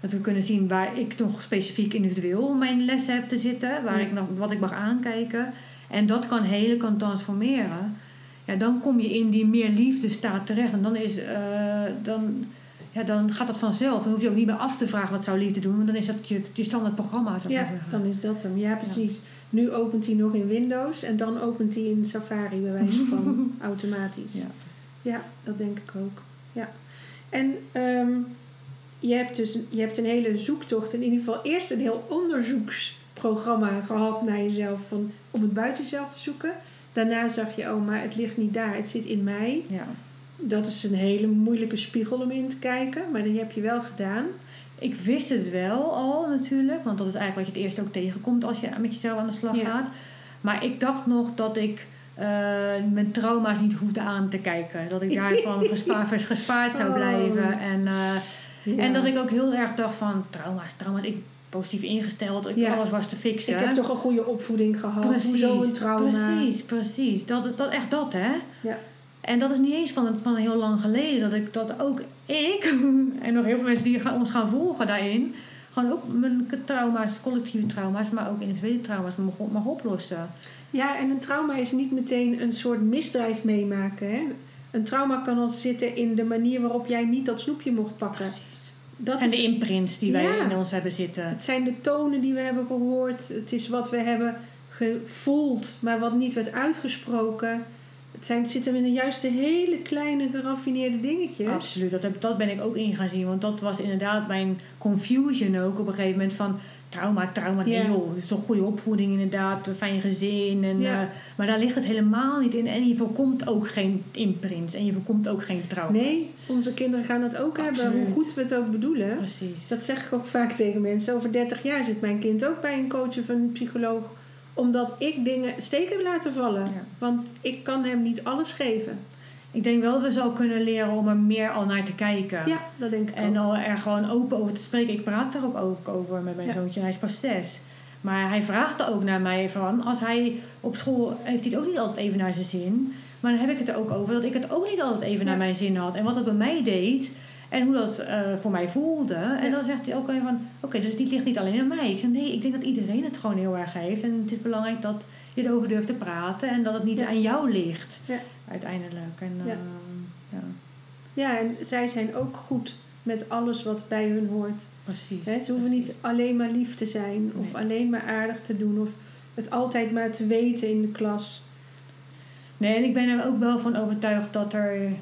Dat we kunnen zien waar ik nog specifiek individueel mijn lessen heb te zitten, waar Ja. ik nog, wat ik mag aankijken. En dat kan helen, kan transformeren. Ja, dan kom je in die meer liefde staat terecht. En dan, is, eh, dan, ja, dan gaat dat vanzelf. Dan hoef je ook niet meer af te vragen wat zou liefde doen. Want dan is dat je, je standaard programma, zou Ja, dan is dat hem. Ja, precies. Nu opent hij nog in Windows en dan opent hij in Safari bij wijze van automatisch. Ja. Ja, dat denk ik ook. Ja. En ehm, je hebt dus je hebt een hele zoektocht, in ieder geval eerst een heel onderzoeksprogramma gehad naar jezelf van, om het buiten jezelf te zoeken. Daarna zag je, oh, maar het ligt niet daar, het zit in mij. Ja. Dat is een hele moeilijke spiegel om in te kijken, maar die heb je wel gedaan. Ik wist het wel al natuurlijk, want dat is eigenlijk wat je het eerst ook tegenkomt als je met jezelf aan de slag Ja. gaat. Maar ik dacht nog dat ik eh, mijn trauma's niet hoefde aan te kijken. Dat ik daarvan gespaard, gespaard zou Oh. blijven. En, eh, Ja. en dat ik ook heel erg dacht van trauma's, trauma's. Ik positief ingesteld, ik, Ja. alles was te fixen. Ik heb toch een goede opvoeding gehad. precies, Hoezo een trauma? precies, precies. Dat, dat, echt dat, hè? Ja. En dat is niet eens van, van heel lang geleden dat ik dat ook ik en nog heel veel mensen die ons gaan volgen daarin, gewoon ook mijn trauma's, collectieve trauma's, maar ook individuele trauma's mag, mag oplossen. Ja, en een trauma is niet meteen een soort misdrijf meemaken. Hè? Een trauma kan al zitten in de manier waarop jij niet dat snoepje mocht pakken. Precies. Dat Het zijn is, de imprints die wij Ja. in ons hebben zitten. het zijn de tonen die we hebben gehoord. Het is wat we hebben gevoeld, maar wat niet werd uitgesproken. Het, zijn, het zit hem in de juiste hele kleine geraffineerde dingetjes. Absoluut, dat, heb, dat ben ik ook in gaan zien. Want dat was inderdaad mijn confusion ook op een gegeven moment van trauma, trauma. Ja. joh, het is toch goede opvoeding inderdaad, fijn gezin. En, Ja. eh, maar daar ligt het helemaal niet in. En je voorkomt ook geen imprints. En je voorkomt ook geen trauma's. Nee, onze kinderen gaan het ook hebben, hoe goed we het ook bedoelen. Precies. Dat zeg ik ook vaak tegen mensen. Over 30 jaar zit mijn kind ook bij een coach of een psycholoog. Omdat ik dingen steken heb laten vallen. Ja. Want ik kan hem niet alles geven. Ik denk wel dat we zo kunnen leren om er meer al naar te kijken. Ja, dat denk ik En ook. al er gewoon open over te spreken. Ik praat er ook over met mijn Ja. zoontje. Hij is pas zes. Maar hij vraagt er ook naar mij van... Als hij op school... Heeft hij het ook niet altijd even naar zijn zin. Maar dan heb ik het er ook over dat ik het ook niet altijd even Ja. naar mijn zin had. En wat het bij mij deed. En hoe dat eh, voor mij voelde. En Ja. dan zegt hij ook van... Oké, dus het ligt niet alleen aan mij. Ik zeg nee, ik denk dat iedereen het gewoon heel erg heeft. En het is belangrijk dat je erover durft te praten. En dat het niet Ja. aan jou ligt. Ja. Uiteindelijk. En, Ja. ehm, ja, Ja, en zij zijn ook goed met alles wat bij hun hoort. precies. Hè, ze hoeven niet alleen maar lief te zijn. Of alleen maar aardig te doen. Of het altijd maar te weten in de klas. Nee, en ik ben er ook wel van overtuigd dat er.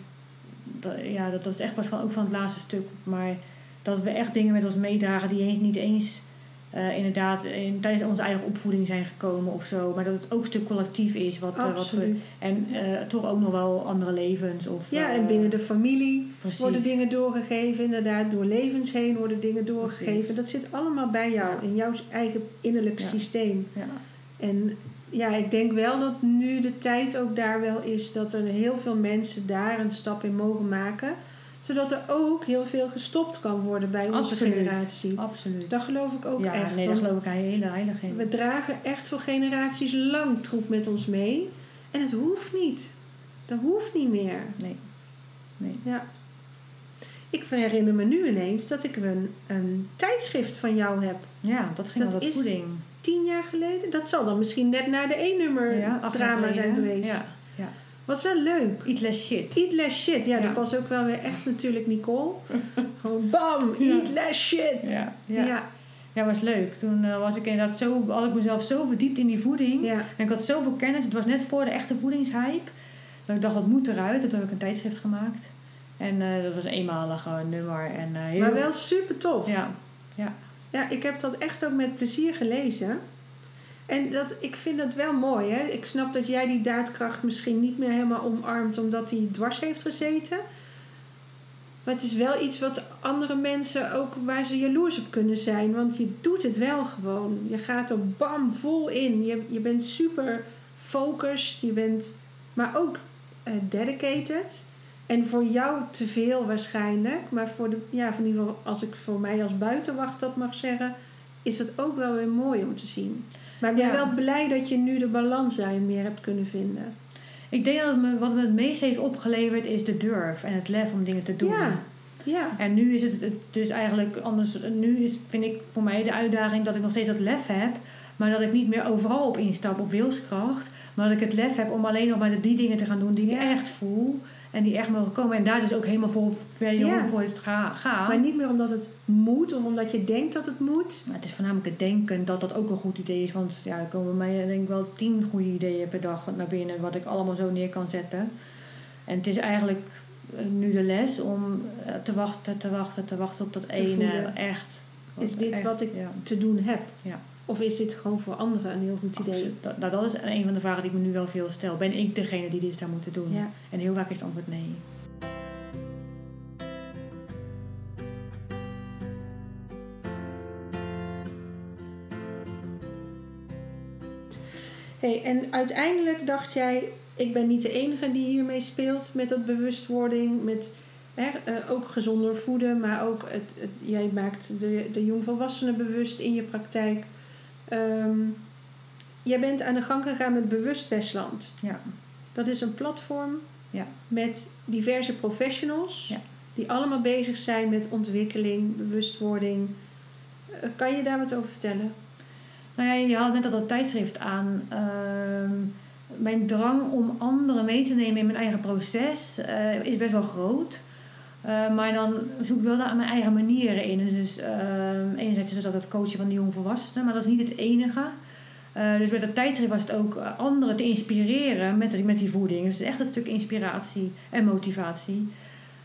Dat, ja, dat, dat is echt pas van, ook van het laatste stuk. Maar dat we echt dingen met ons meedragen die eens niet eens. eh, inderdaad, in, tijdens onze eigen opvoeding zijn gekomen of zo. Maar dat het ook een stuk collectief is. Wat, eh, wat we, en eh, toch ook nog wel andere levens. Of, Ja, en binnen de familie precies. worden dingen doorgegeven. Inderdaad, door levens heen worden dingen doorgegeven. Precies. Dat zit allemaal bij jou. Ja. In jouw eigen innerlijk Ja. systeem. Ja, En ja, ik denk wel dat nu de tijd ook daar wel is dat er heel veel mensen daar een stap in mogen maken. Zodat er ook heel veel gestopt kan worden bij onze Absoluut. generatie. Absoluut. Dat geloof ik ook ja, echt. nee, daar geloof ik heel heilig in. we dragen echt voor generaties lang troep met ons mee. En het hoeft niet. Dat hoeft niet meer. Nee. Nee. Ja. Ik herinner me nu ineens dat ik een, een tijdschrift van jou heb. Ja, dat ging Dat over is- voeding. Tien jaar geleden. Dat zal dan misschien net na de E-nummer Ja, drama zijn geweest. Ja, ja. Was wel leuk. Eat less shit. Eat less shit. Ja, dat was ook wel weer echt natuurlijk Nicole. Gewoon bam, eat less shit. Ja, Ja. ja. Was leuk. Toen eh, was ik inderdaad zo, had ik mezelf zo verdiept in die voeding. Ja. En ik had zoveel kennis. Het was net voor de echte voedingshype. Dat ik dacht, dat moet eruit. Toen heb ik een tijdschrift gemaakt. En eh, dat was een eenmalige nummer. En, eh, heel Maar wel super tof. Ja, Ja, ik heb dat echt ook met plezier gelezen. En dat, ik vind dat wel mooi. Hè? Ik snap dat jij die daadkracht misschien niet meer helemaal omarmt omdat hij dwars heeft gezeten. Maar het is wel iets wat andere mensen ook waar ze jaloers op kunnen zijn. Want je doet het wel gewoon. Je gaat er bam vol in. Je, je bent super focused. Je bent maar ook eh, dedicated. En voor jou te veel waarschijnlijk. Maar voor de, ja, in ieder geval als ik voor mij als buitenwacht dat mag zeggen, is dat ook wel weer mooi om te zien. Maar ik ben Ja. wel blij dat je nu de balans daarin meer hebt kunnen vinden. ik denk dat me, wat me het meest heeft opgeleverd is de durf en het lef om dingen te doen. Ja. Ja, En nu is het dus eigenlijk anders. Nu is, vind ik voor mij de uitdaging dat ik nog steeds dat lef heb. Maar dat ik niet meer overal op instap op wilskracht. Maar dat ik het lef heb om alleen nog maar die dingen te gaan doen die ik echt voel. En die echt mogen komen. En daar dus ook helemaal voor, Ja. voor het ga, ga. maar niet meer omdat het moet of omdat je denkt dat het moet. Maar het is voornamelijk het denken dat dat ook een goed idee is. Want ja, er komen mij denk ik wel tien goede ideeën per dag naar binnen. Wat ik allemaal zo neer kan zetten. En het is eigenlijk nu de les om eh, te wachten, te wachten, te wachten op dat ene. voelen. Echt. Is dit echt, wat ik Ja, te doen heb? Ja. Of is dit gewoon voor anderen een heel goed idee? Dat, nou, dat is een van de vragen die ik me nu wel veel stel. Ben ik degene die dit zou moeten doen? Ja. En heel vaak is het antwoord nee. Hey, en uiteindelijk dacht jij, ik ben niet de enige die hiermee speelt met dat bewustwording, met hè, eh, ook gezonder voeden, maar ook het, het- jij maakt de, de jongvolwassenen bewust in je praktijk. Ehm, jij bent aan de gang gegaan met Bewust Westland. Ja. Dat is een platform Ja. met diverse professionals Ja. die allemaal bezig zijn met ontwikkeling, bewustwording. Eh, kan je daar wat over vertellen? Nou ja, je had net al dat tijdschrift aan. Ehm, mijn drang om anderen mee te nemen in mijn eigen proces eh, is best wel groot. Eh, maar dan zoek ik wel daar mijn eigen manieren in. Dus, dus ehm, enerzijds is dat het coachen van de jongvolwassenen, maar dat is niet het enige. Eh, dus met het tijdschrift was het ook eh, anderen te inspireren met, met die voeding. Dus echt een stuk inspiratie en motivatie.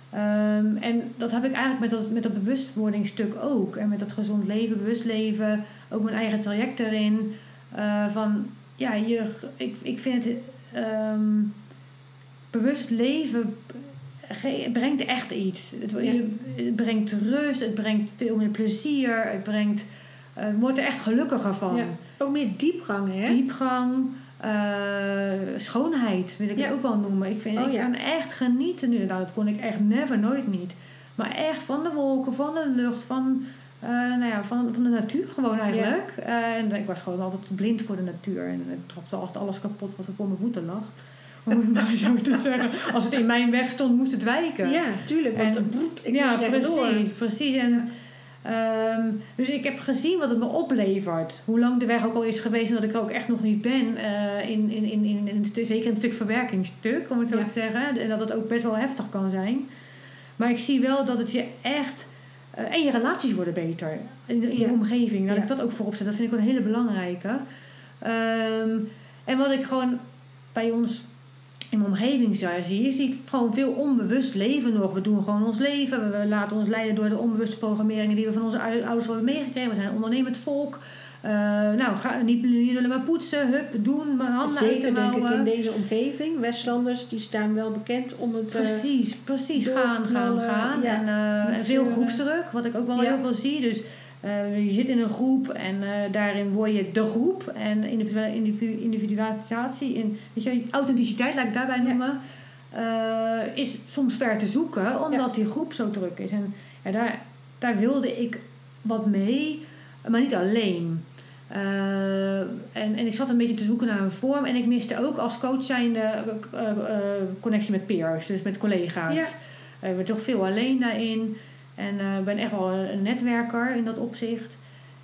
Ehm, en dat heb ik eigenlijk met dat, met dat bewustwordingsstuk ook. En met dat gezond leven, bewust leven, ook mijn eigen traject erin. Van ja, je, ik, ik vind ehm, bewust leven ge- brengt echt iets. Het, Ja. het brengt rust, het brengt veel meer plezier, het brengt. eh, wordt er echt gelukkiger van. Ja. Ook meer diepgang, hè? Diepgang, eh, schoonheid wil ik Ja. het ook wel noemen. Ik, vind, Oh, ik kan echt genieten nu. Nou, dat kon ik echt never, nooit niet. Maar echt van de wolken, van de lucht, van, eh, nou ja, van, van de natuur gewoon eigenlijk. En ik was gewoon altijd blind voor de natuur. En ik trapte altijd alles kapot wat er voor mijn voeten lag. Om het maar zo te zeggen. Als het in mijn weg stond, moest het wijken. Ja, tuurlijk. Want En- broed, ik ja, precies, precies. En, ehm, dus ik heb gezien wat het me oplevert. Hoe lang de weg ook al is geweest en dat ik er ook echt nog niet ben. eh, in, in, in, in, in zeker een stuk verwerkingsstuk, om het zo Ja. te zeggen. En dat het ook best wel heftig kan zijn. Maar ik zie wel dat het je echt... eh, en je relaties worden beter in, in je omgeving. Dat Ja. ik dat ook voorop zet. Dat vind ik wel een hele belangrijke. Ehm, en wat ik gewoon bij ons in mijn omgeving zie, zie ik gewoon veel onbewust leven nog. We doen gewoon ons leven. We, laten ons leiden door de onbewuste programmeringen die we van onze ou- ouders hebben meegekregen. We zijn een ondernemend volk. Eh, nou, ga, niet, niet alleen maar poetsen, hup, doen, mijn handen Zeker de denk ik in deze omgeving. Westlanders die staan wel bekend om het... eh, Precies, precies. Gaan, gaan, gaan. ja. En, eh, en veel groepsdruk, wat ik ook wel Ja. heel veel zie. Dus Eh, je zit in een groep en eh, daarin word je de groep. En individualisatie, in, weet je, authenticiteit, laat ik daarbij noemen, eh, is soms ver te zoeken, omdat die groep zo druk is. En ja, daar, daar wilde ik wat mee, maar niet alleen. En, en ik zat een beetje te zoeken naar een vorm. En ik miste ook als coach zijnde connectie met peers, dus met collega's. Ja. Ik ben toch veel alleen daarin. En ik ben echt wel een, netwerker in dat opzicht.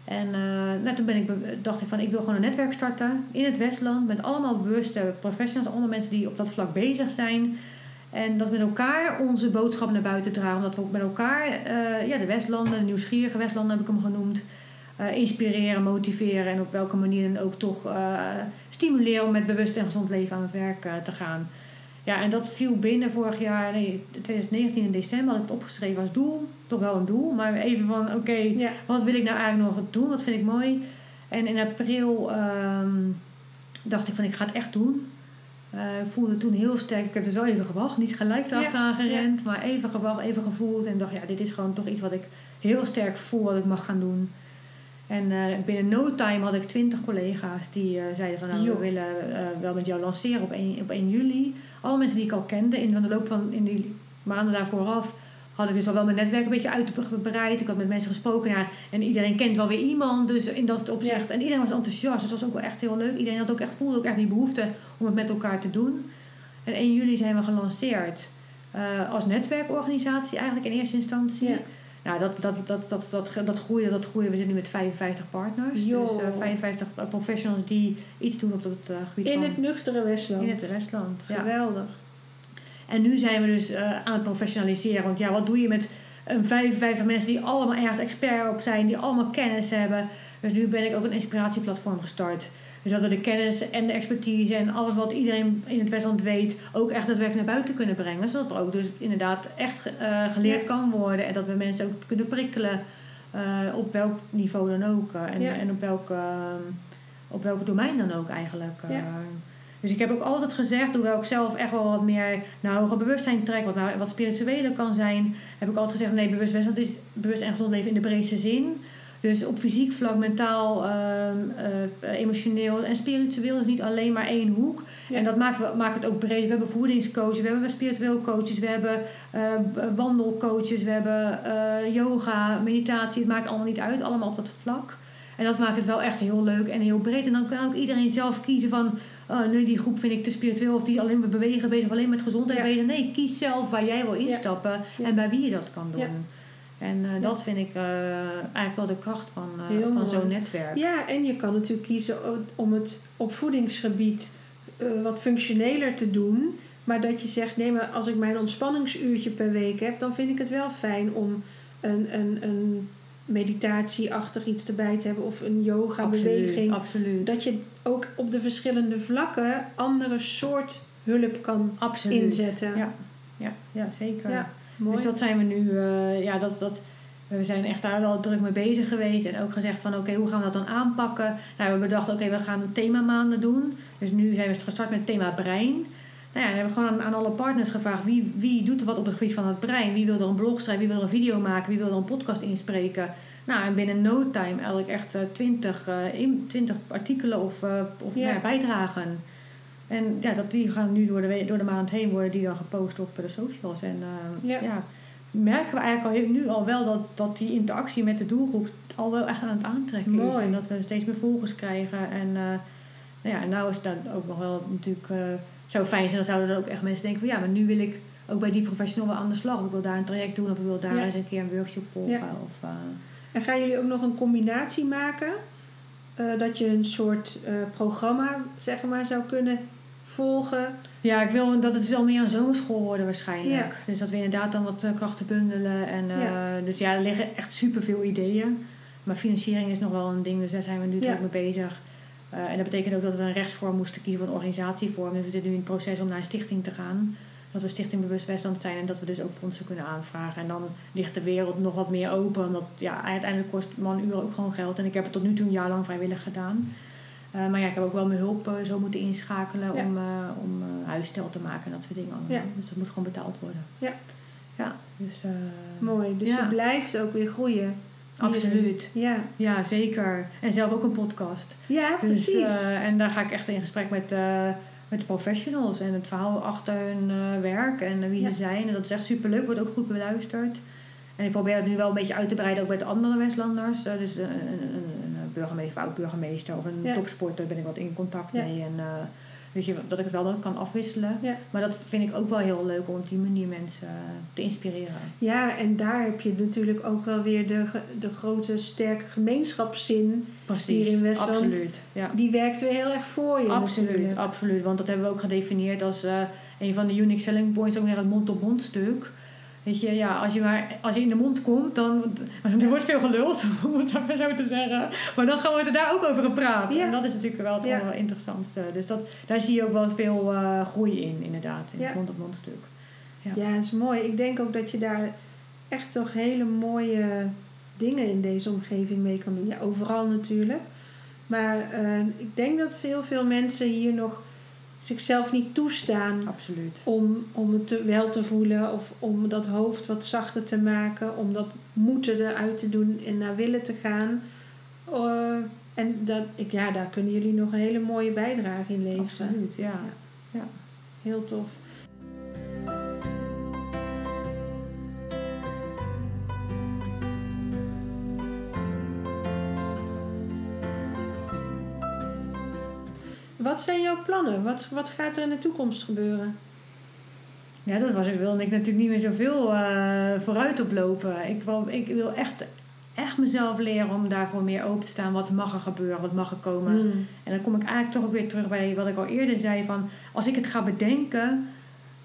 En eh, nou, toen ben ik, dacht ik van ik wil gewoon een netwerk starten in het Westland. Met allemaal bewuste professionals, allemaal mensen die op dat vlak bezig zijn. En dat we met elkaar onze boodschap naar buiten dragen. Omdat we ook met elkaar, eh, ja, de Westlanden, de nieuwsgierige Westlanden heb ik hem genoemd. inspireren, motiveren en op welke manier dan ook toch stimuleren om met bewust en gezond leven aan het werk te gaan. Ja, en dat viel binnen vorig jaar, nee, 2019 in december had ik het opgeschreven als doel. Toch wel een doel, maar even van oké, Ja. wat wil ik nou eigenlijk nog doen? Wat vind ik mooi? En in april ehm, dacht ik van ik ga het echt doen. Eh, ik voelde toen heel sterk, ik heb dus wel even gewacht, niet gelijk erachteraan gerend, maar even gewacht, even gevoeld en dacht ja, dit is gewoon toch iets wat ik heel sterk voel wat ik mag gaan doen. En eh, binnen no time had ik twintig collega's die eh, zeiden van nou, we willen eh, wel met jou lanceren op 1, op 1 juli. Alle mensen die ik al kende in de loop van in die maanden daarvoor af had ik dus al wel mijn netwerk een beetje uitgebreid. Ik had met mensen gesproken ja, en iedereen kent wel weer iemand. Dus in dat opzicht. En iedereen was enthousiast. Het was ook wel echt heel leuk. Iedereen had ook echt, voelde ook echt die behoefte om het met elkaar te doen. En 1 juli zijn we gelanceerd als netwerkorganisatie eigenlijk in eerste instantie. Ja. Nou, dat, dat, dat, dat, dat, dat groeide, dat groeide. We zitten nu met 55 partners. Dus eh, 55 professionals die iets doen op het eh, gebied In van... het nuchtere Westland. in het Westland. Ja. Geweldig. En nu zijn we dus eh, aan het professionaliseren. Want ja, wat doe je met een 55 mensen die allemaal ergens expert op zijn, die allemaal kennis hebben. Dus nu ben ik ook een inspiratieplatform gestart. Dus dat we de kennis en de expertise en alles wat iedereen in het Westland weet, ook echt daadwerkelijk naar buiten kunnen brengen. Zodat er ook dus inderdaad echt eh, geleerd Ja. kan worden. En dat we mensen ook kunnen prikkelen eh, op welk niveau dan ook. eh, en, Ja. en op, welk, eh, op welk domein dan ook eigenlijk. Ja. Dus ik heb ook altijd gezegd, hoewel ik zelf echt wel wat meer naar hoger bewustzijn trek, wat, nou, wat spiritueler kan zijn, heb ik altijd gezegd, nee, bewust Westland is bewust en gezond leven in de breedste zin. Dus op fysiek vlak, mentaal, ehm, eh, emotioneel en spiritueel is niet alleen maar één hoek. Ja. En dat maakt, maakt het ook breed. We hebben voedingscoaches, we hebben spiritueel coaches, we hebben eh, wandelcoaches, we hebben eh, yoga, meditatie. Het maakt allemaal niet uit, allemaal op dat vlak. En dat maakt het wel echt heel leuk en heel breed. En dan kan ook iedereen zelf kiezen van... Oh, nee, die groep vind ik te spiritueel. Of die is alleen met bewegen bezig, of alleen met gezondheid Ja. bezig. Nee, kies zelf waar jij wil instappen. Ja. En bij wie je dat kan doen. En eh, dat vind ik eh, eigenlijk wel de kracht van, eh, van zo'n netwerk. Ja, en je kan natuurlijk kiezen om het op voedingsgebied wat functioneler te doen. Maar dat je zegt, nee, maar als ik mijn ontspanningsuurtje per week heb, dan vind ik het wel fijn om een, een, een meditatieachtig iets erbij te hebben of een yoga beweging. absoluut. Dat je ook op de verschillende vlakken andere soort hulp kan absoluut. inzetten. Ja, ja, ja zeker. Ja, mooi. Dus dat zijn we nu, eh, ja, dat, dat, we zijn echt daar wel druk mee bezig geweest. En ook gezegd van, oké, hoe gaan we dat dan aanpakken? Nou, we hebben bedacht, oké, we gaan themamaanden doen. Dus nu zijn we gestart met het thema brein. Nou ja, dan hebben we gewoon aan, aan alle partners gevraagd, wie, wie doet er wat op het gebied van het brein? Wie wil er een blog schrijven? Wie wil er een video maken? Wie wil er een podcast inspreken? Nou, en binnen no time eigenlijk echt eh, twintig artikelen of, eh, of Ja. nou ja, bijdragen. En ja, dat, die gaan nu door de, we- door de maand heen worden die dan gepost op de socials. En eh, Ja. ja. merken we eigenlijk al heel- nu al wel dat, dat die interactie met de doelgroep al wel echt aan het aantrekken is. En dat we steeds meer volgers krijgen. En uh, nou ja, nou is dat ook nog wel natuurlijk uh, zo fijn zijn. Dan zouden er ook echt mensen denken van ja, maar nu wil ik ook bij die professional wel aan de slag. Of ik wil daar een traject doen of ik wil daar Ja. eens een keer een workshop volgen. Ja. Of, uh, En gaan jullie ook nog een combinatie maken? Uh, dat je een soort uh, programma, zeg maar, zou kunnen volgen? Ja, ik wil dat het wel meer een zomerschool worden waarschijnlijk. Ja. Dus dat we inderdaad dan wat krachten bundelen. En. Dus ja, er liggen echt superveel ideeën. Maar financiering is nog wel een ding, dus daar zijn we nu natuurlijk mee bezig. Uh, en dat betekent ook dat we een rechtsvorm moesten kiezen voor een organisatievorm. Dus we zitten nu in het proces om naar een stichting te gaan. Dat we Stichting Bewust Westland zijn en dat we dus ook fondsen kunnen aanvragen. En dan ligt de wereld nog wat meer open. Omdat ja, uiteindelijk kost man uren ook gewoon geld. En ik heb het tot nu toe een jaar lang vrijwillig gedaan. Uh, maar ja, ik heb ook wel mijn hulp uh, zo moeten inschakelen Ja. om, om huisstijl te maken en dat soort dingen allemaal. Ja. Dus dat moet gewoon betaald worden. Ja. Ja, dus... Mooi, dus ja. je blijft ook weer groeien. Absoluut. Ja. Ja, zeker. En zelf ook een podcast. Ja, Dus, precies. eh, en daar ga ik echt in gesprek met, eh, met de professionals en het verhaal achter hun eh, werk en wie Ja. ze zijn. En dat is echt superleuk, wordt ook goed beluisterd. En ik probeer het nu wel een beetje uit te breiden ook met andere Westlanders. Dus een, een, een, burgemeester, oud-burgemeester of een Ja. topsporter ben ik wat in contact Ja. mee. En weet je, dat ik het wel dan kan afwisselen. Ja. Maar dat vind ik ook wel heel leuk om op die manier mensen eh, te inspireren. Ja, en daar heb je natuurlijk ook wel weer de, de grote, sterke gemeenschapszin. Precies, Hier in Westland. absoluut. Ja. Die werkt weer heel erg voor je. Absoluut, natuurlijk. absoluut. Want dat hebben we ook gedefinieerd als eh, een van de unique selling points, ook weer het mond-op-mond stuk. Weet je, ja, als je maar als je in de mond komt, dan er wordt veel geluld, om het even zo te zeggen. Maar dan gaan we er daar ook over gepraat. Ja. En dat is natuurlijk wel het Ja. interessantste. Dus dat, daar zie je ook wel veel eh, groei in, inderdaad, in Ja. het mond-op-mond stuk. Ja. Ja, dat is mooi. Ik denk ook dat je daar echt toch hele mooie dingen in deze omgeving mee kan doen. Ja, overal natuurlijk. Maar eh, ik denk dat veel, veel mensen hier nog zichzelf niet toestaan Absoluut. om, om het te, wel te voelen of om dat hoofd wat zachter te maken, om dat moeten eruit te doen en naar willen te gaan. Eh, en dat, ik, ja, daar kunnen jullie nog een hele mooie bijdrage in leveren. Absoluut, ja. Heel tof. Wat zijn jouw plannen? Wat, wat gaat er in de toekomst gebeuren? Ja, dat was het. Wilde ik natuurlijk niet meer zoveel eh vooruit oplopen. Ik wil, ik wil echt, echt mezelf leren om daarvoor meer open te staan. Wat mag er gebeuren? Wat mag er komen? Hmm. En dan kom ik eigenlijk toch ook weer terug bij wat ik al eerder zei. Van als ik het ga bedenken,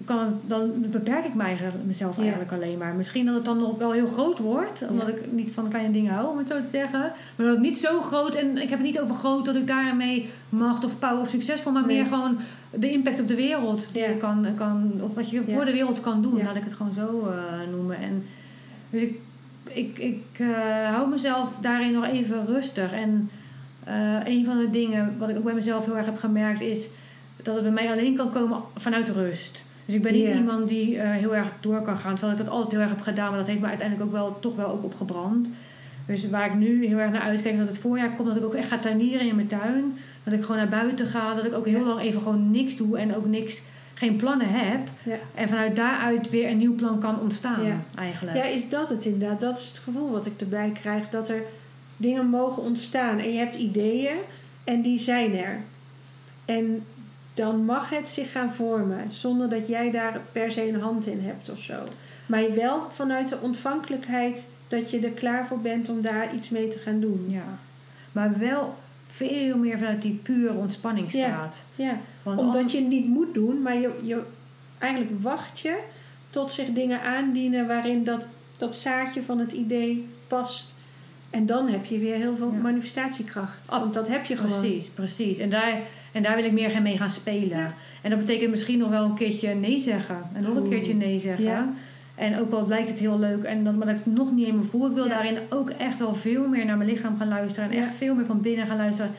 kan dan beperk ik mij eigenlijk- mezelf Ja. eigenlijk alleen maar. Misschien dat het dan nog wel heel groot wordt. Omdat Ja. ik niet van kleine dingen hou, om het zo te zeggen. Maar dat het niet zo groot, en ik heb het niet over groot dat ik daarmee macht of power of succesvol. Maar Nee. meer gewoon de impact op de wereld die Ja. je kan, kan, of wat je voor de wereld kan doen. Laat ik het gewoon zo eh, noemen. En dus ik, ik, ik eh, hou mezelf daarin nog even rustig. En eh, een van de dingen wat ik ook bij mezelf heel erg heb gemerkt is dat het bij mij alleen kan komen vanuit rust. Dus ik ben niet iemand die eh, heel erg door kan gaan. Terwijl ik dat altijd heel erg heb gedaan. Maar dat heeft me uiteindelijk ook wel, toch wel ook opgebrand. Dus waar ik nu heel erg naar uitkijk, is dat het voorjaar komt, dat ik ook echt ga tuinieren in mijn tuin. Dat ik gewoon naar buiten ga. Dat ik ook heel Ja. lang even gewoon niks doe en ook niks, geen plannen heb. Ja. En vanuit daaruit weer een nieuw plan kan ontstaan, Ja. eigenlijk. Ja, is dat het inderdaad? Dat is het gevoel wat ik erbij krijg. Dat er dingen mogen ontstaan. En je hebt ideeën en die zijn er. En dan mag het zich gaan vormen. Zonder dat jij daar per se een hand in hebt of zo. Maar wel vanuit de ontvankelijkheid dat je er klaar voor bent om daar iets mee te gaan doen. Ja. Maar wel veel meer vanuit die pure ontspanningsstaat. Ja, Want omdat je het niet moet doen, maar je, je, eigenlijk wacht je tot zich dingen aandienen waarin dat, dat zaadje van het idee past. En dan heb je weer heel veel Ja. manifestatiekracht. Want dat heb je gewoon. Precies, precies. En daar, en daar wil ik meer mee gaan spelen. Ja. En dat betekent misschien nog wel een keertje nee zeggen. En nog een keertje nee zeggen. Ja. En ook al lijkt het heel leuk, en dan, maar dat ik het nog niet helemaal voel. Ik wil daarin ook echt wel veel meer naar mijn lichaam gaan luisteren. En echt veel meer van binnen gaan luisteren.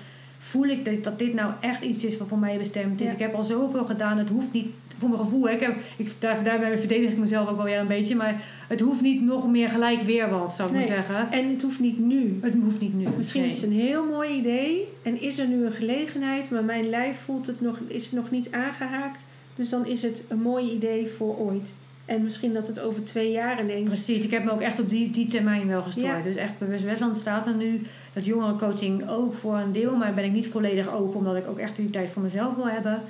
Voel ik dat, dat dit nou echt iets is wat voor mij bestemd is. Ja. Ik heb al zoveel gedaan. Het hoeft niet, voor mijn gevoel. hè. Ik heb, ik, daar, daarbij verdedig ik mezelf ook wel weer een beetje. Maar het hoeft niet nog meer gelijk weer wat, zou ik Nee. maar zeggen. En het hoeft niet nu. Het hoeft niet nu. Misschien Nee. is het een heel mooi idee en is er nu een gelegenheid, maar mijn lijf voelt het nog, is nog niet aangehaakt. Dus dan is het een mooi idee voor ooit. En misschien dat het over twee jaar ineens. Precies, ik heb me ook echt op die, die termijn wel gestort. Ja. Dus echt bewust Westland staat er nu. Dat jongerencoaching ook voor een deel, maar ben ik niet volledig open, omdat ik ook echt die tijd voor mezelf wil hebben.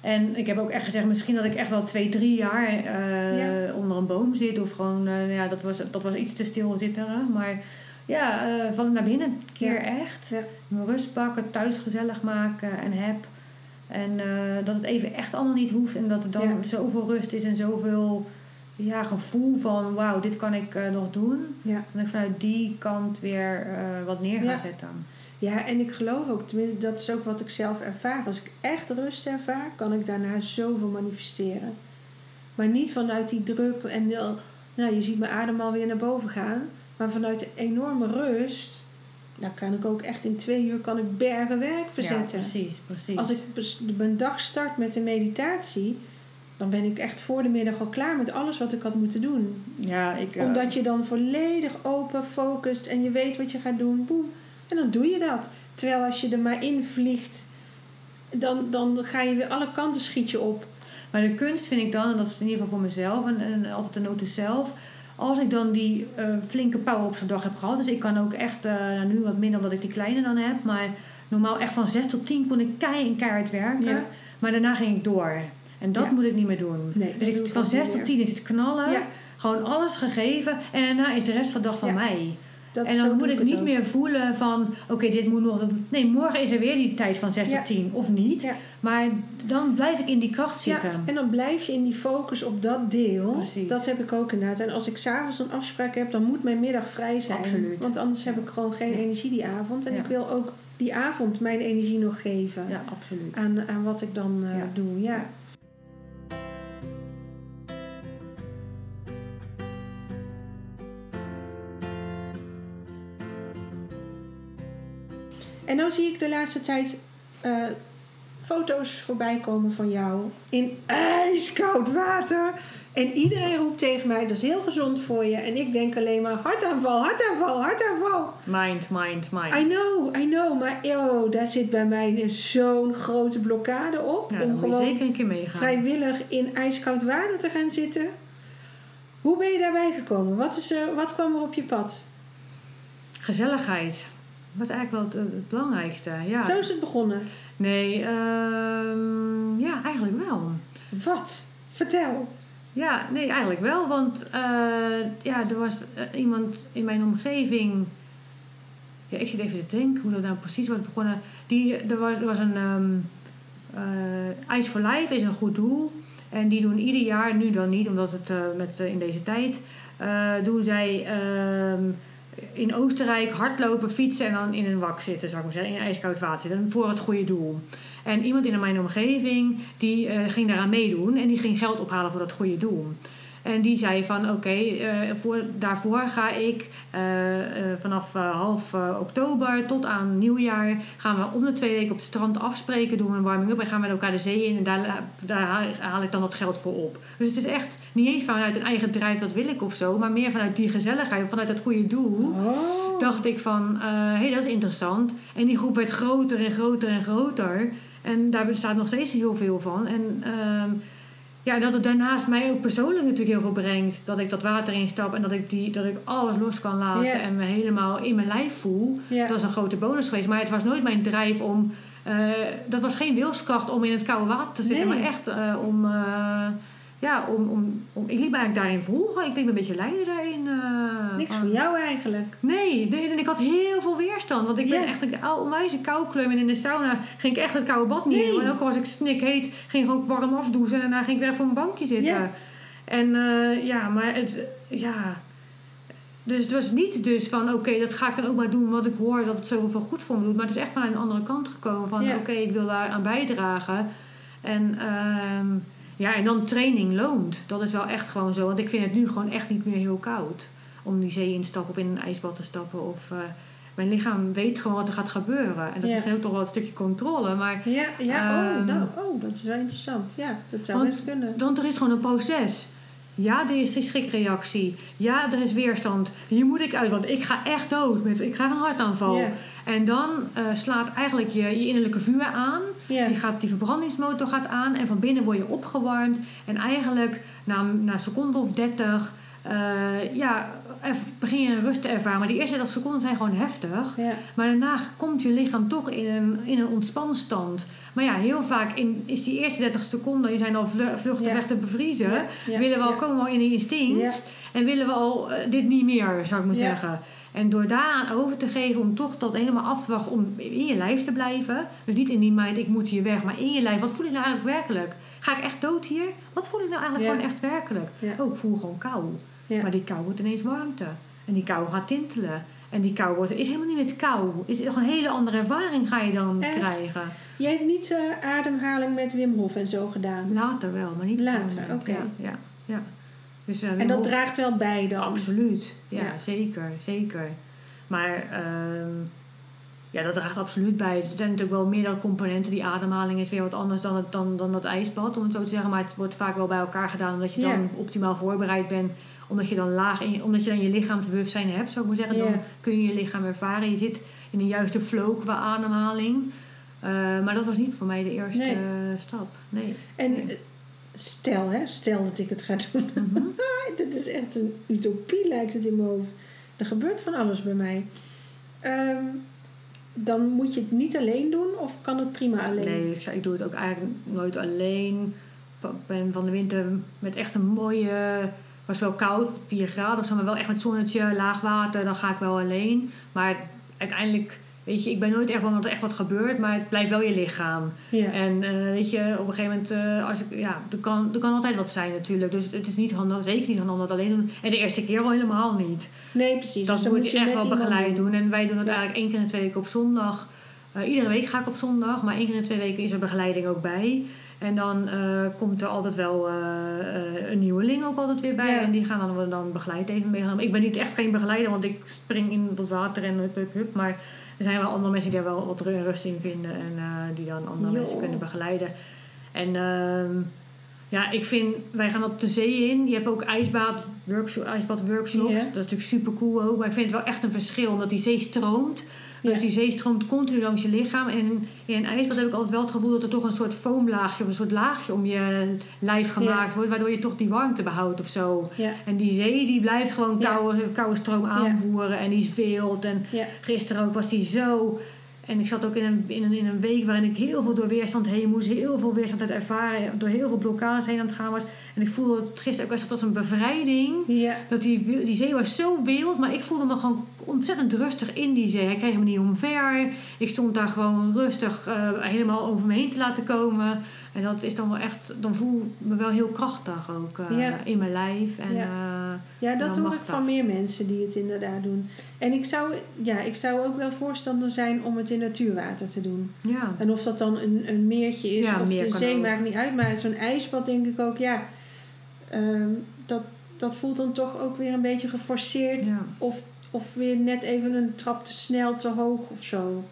En ik heb ook echt gezegd, misschien dat ik echt wel twee, drie jaar eh, Ja. onder een boom zit. Of gewoon, eh, ja, dat was, dat was iets te stil zitten. Maar ja, eh, van naar binnen keer Ja. echt. Mijn rust pakken, thuis gezellig maken en heb. En eh, dat het even echt allemaal niet hoeft. En dat er dan Ja. zoveel rust is en zoveel ja, gevoel van wauw, dit kan ik eh, nog doen. Ja. En dat ik vanuit die kant weer eh, wat neer ga Ja. zetten. ja, en ik geloof ook, tenminste dat is ook wat ik zelf ervaar. Als ik echt rust ervaar, kan ik daarna zoveel manifesteren. Maar niet vanuit die druk en nou, je ziet mijn adem alweer naar boven gaan. Maar vanuit de enorme rust, nou kan ik ook echt in twee uur kan ik bergen werk Ja, verzetten. precies, precies. Als ik mijn dag start met een meditatie, dan ben ik echt voor de middag al klaar met alles wat ik had moeten doen. Ja, ik... eh, Omdat je dan volledig open focust en je weet wat je gaat doen. Boem. En dan doe je dat. Terwijl als je er maar in vliegt, dan, dan ga je weer alle kanten schiet je op. Maar de kunst vind ik dan, en dat is in ieder geval voor mezelf en, en altijd de noten zelf. Als ik dan die eh, flinke power op zo'n dag heb gehad. Dus ik kan ook echt, eh, nou nu wat minder omdat ik die kleine dan heb. Maar normaal echt van 6 tot 10 kon ik kei en keihard werken. Ja. Maar daarna ging ik door. En dat Ja. moet ik niet meer doen. Nee, dus ik, van ook 6 niet tot meer. 10 is het knallen. Ja. Gewoon alles gegeven. En daarna is de rest van de dag van mij. Dat en dan moet ik het niet ook. meer voelen van... Oké, dit moet nog... Nee, morgen is er weer die tijd van 6 Ja. tot 10. Of niet. Ja. Maar dan blijf ik in die kracht zitten. Ja, en dan blijf je in die focus op dat deel. Precies. Dat heb ik ook inderdaad. En als ik s'avonds een afspraak heb, dan moet mijn middag vrij zijn. Absoluut. Want anders heb ik gewoon geen energie die avond. En ik wil ook die avond mijn energie nog geven. Ja, absoluut. Aan, aan wat ik dan eh, doe. Ja. En dan zie ik de laatste tijd eh, foto's voorbij komen van jou in ijskoud water. En iedereen roept tegen mij, dat is heel gezond voor je. En ik denk alleen maar, hartaanval, hartaanval, hartaanval. Mind, mind, mind. I know, I know. Maar oh, daar zit bij mij zo'n grote blokkade op. ja, om gewoon zeker een keer meegaan. vrijwillig in ijskoud water te gaan zitten. Hoe ben je daarbij gekomen? Wat, is er, wat kwam er op je pad? Gezelligheid. Dat is eigenlijk wel het, het belangrijkste. Ja. Zo is het begonnen. Nee, ehm, ja, eigenlijk wel. Wat? Vertel. Ja, nee, eigenlijk wel. Want eh, ja, er was eh, iemand in mijn omgeving. Ja, ik zit even te denken hoe dat nou precies was begonnen. Die, er, was, er was een. ehm eh, Ice for Life is een goed doel. En die doen ieder jaar, nu dan niet, omdat het met, in deze tijd. doen zij ehm, in Oostenrijk hardlopen, fietsen en dan in een wak zitten, zou ik maar zeggen. In ijskoud water zitten. Voor het goede doel. En iemand in mijn omgeving die eh, ging daaraan meedoen en die ging geld ophalen voor dat goede doel. En die zei van oké, eh, voor daarvoor ga ik eh, eh, vanaf half oktober tot aan nieuwjaar gaan we om de twee weken op het strand afspreken, doen we een warming up en gaan we met elkaar de zee in en daar, daar haal- haal ik dan dat geld voor op. Dus het is echt niet eens vanuit een eigen drijf dat wil ik of zo, maar meer vanuit die gezelligheid, vanuit dat goede doel Oh. dacht ik van, hé, hey, dat is interessant. En die groep werd groter en groter en groter. En daar bestaat nog steeds heel veel van. En ehm, ja, dat het daarnaast mij ook persoonlijk natuurlijk heel veel brengt. Dat ik dat water instap en dat ik, die, dat ik alles los kan laten en me helemaal in mijn lijf voel. Dat is een grote bonus geweest. Maar het was nooit mijn drijf om... eh, dat was geen wilskracht om in het koude water te zitten. Nee. Maar echt eh, om... eh, ja, om, om, om, ik liep me eigenlijk daarin volgen. Ik denk een beetje leiden daarin. eh, Niks van- voor jou eigenlijk. Nee, nee, en ik had heel veel weerstand. Want ik ben Ja. echt een onwijze koukleum. En in de sauna ging ik echt het koude bad niet Nee. En ook al was ik snikheet, ging ik gewoon warm afdouchen. En daarna ging ik weer even op een bankje zitten. Ja. En eh, ja, maar het... Ja... Dus het was niet dus van, oké, dat ga ik dan ook maar doen... wat ik hoor dat het zoveel goed voor me doet. Maar het is echt vanuit een andere kant gekomen. Van, Ja. oké, ik wil daar aan bijdragen. En... ehm, ja, en dan training loont. Dat is wel echt gewoon zo. Want ik vind het nu gewoon echt niet meer heel koud. Om die zee in te stappen of in een ijsbad te stappen. Of, eh, mijn lichaam weet gewoon wat er gaat gebeuren. En dat Ja. is ook toch wel een stukje controle. Maar Ja, ja oh, Ehm. nou, oh, dat is wel interessant. Ja, dat zou Want- best kunnen. dan er is gewoon een proces. Ja, er is die schrikreactie. Ja, er is weerstand. Hier moet ik uit, want ik ga echt dood. Met, ik krijg een hartaanval. Ja. En dan eh, slaat eigenlijk je, je innerlijke vuur aan. Ja. Die, gaat, die verbrandingsmotor gaat aan en van binnen word je opgewarmd. En eigenlijk na, na een seconde of 30 eh, ja, begin je een rust te ervaren. Maar die eerste 30 seconden zijn gewoon heftig. Ja. Maar daarna komt je lichaam toch in een, in een ontspanstand. Maar ja, heel vaak in, is die eerste 30 seconden, je zijn al vlu- vluchten, Ja. vechten, bevriezen. Ja, willen we al komen in die instinct. En willen we al eh, dit niet meer, zou ik maar zeggen. En door daaraan over te geven, om toch dat helemaal af te wachten, om in je lijf te blijven. Dus niet in die mind, ik moet hier weg, maar in je lijf. Wat voel ik nou eigenlijk werkelijk? Ga ik echt dood hier? Wat voel ik nou eigenlijk Ja. gewoon echt werkelijk? Ja. Oh, ik voel gewoon kou. Ja. Maar die kou wordt ineens warmte. En die kou gaat tintelen. En die kou wordt, is helemaal niet met kou. Is nog een hele andere ervaring ga je dan Echt? krijgen. Jij hebt niet eh, ademhaling met Wim Hof en zo gedaan. Later wel, maar niet Later, oké. Ja, ja. Dus, En dat draagt wel bij dan. Absoluut, ja, Ja. zeker, zeker. Maar ehm, Ja, dat draagt absoluut bij. Er zijn natuurlijk wel meerdere componenten. Die ademhaling is weer wat anders dan, het, dan, dan dat ijsbad, om het zo te zeggen. Maar het wordt vaak wel bij elkaar gedaan omdat je dan optimaal voorbereid bent. Omdat je dan laag in omdat je dan je lichaamsbewustzijn hebt, zou ik maar zeggen. Dan kun je je lichaam ervaren. Je zit in de juiste flow qua ademhaling. Eh, maar dat was niet voor mij de eerste Nee. eh, stap. Nee. En Nee. Stel, hè, stel dat ik het ga doen. Mhm. Dit is echt een utopie, lijkt het in mijn hoofd. Er gebeurt van alles bij mij. Ehm, dan moet je het niet alleen doen of kan het prima alleen? Nee, ik doe het ook eigenlijk nooit alleen. Ik ben van de winter met echt een mooie... was wel koud, 4 graden of zo, maar wel echt met zonnetje, laag water. Dan ga ik wel alleen. Maar uiteindelijk, weet je, ik ben nooit echt bang dat er echt wat gebeurt. Maar het blijft wel je lichaam. Ja. En eh, weet je, op een gegeven moment, eh, als ik, ja, er kan, er kan altijd wat zijn natuurlijk. Dus het is niet handig, zeker niet handig om dat alleen te doen. En de eerste keer al helemaal niet. Nee, precies. Dat Dus dan moet je echt wel begeleid doen. En wij doen het Ja. eigenlijk één keer in de twee weken op zondag. Eh, iedere week ga ik op zondag, maar één keer in de twee weken is er begeleiding ook bij. En dan komt er altijd wel een nieuweling ook altijd weer bij. Ja. En die gaan dan, worden dan begeleid even meegenomen. Ik ben niet echt geen begeleider, want ik spring in tot water en hup, hup, hup. Maar er zijn wel andere mensen die daar wel wat rust in vinden. En eh, die dan andere Jo. mensen kunnen begeleiden. En ehm, ja, ik vind, wij gaan op de zee in. Je hebt ook ijsbad, workshop, ijsbad workshops. Dat is natuurlijk super cool ook. Maar ik vind het wel echt een verschil, omdat die zee stroomt. Dus die zee stroomt continu langs je lichaam. En in, in een ijsbad heb ik altijd wel het gevoel dat er toch een soort foamlaagje of een soort laagje om je lijf gemaakt wordt. Waardoor je toch die warmte behoudt of zo. En die zee die blijft gewoon koude, koude stroom aanvoeren. En die zweelt. En gisteren ook was die zo. En ik zat ook in een, in, een, in een week waarin ik heel veel door weerstand heen moest. Heel veel weerstand uit ervaren. Door heel veel blokkades heen aan het gaan was. En ik voelde het gisteren ook echt als een bevrijding. Ja. Dat die, die zee was zo wild, maar ik voelde me gewoon ontzettend rustig in die zee. Hij kreeg me niet omver. Ik stond daar gewoon rustig eh, helemaal over me heen te laten komen. En dat is dan wel echt, dan voel ik me wel heel krachtig ook eh, Ja. in mijn lijf. En, Ja. eh, Ja, dat hoor ik van meer mensen die het inderdaad doen. En ik zou, ja, ik zou ook wel voorstander zijn om het in natuurwater te doen. ja. En of dat dan een, een meertje is Ja, of meer de zee, ook. maakt niet uit. Maar zo'n ijsbad denk ik ook, ja, ehm, dat, dat voelt dan toch ook weer een beetje geforceerd. Ja. Of, of weer net even een trap te snel, te hoog of zo.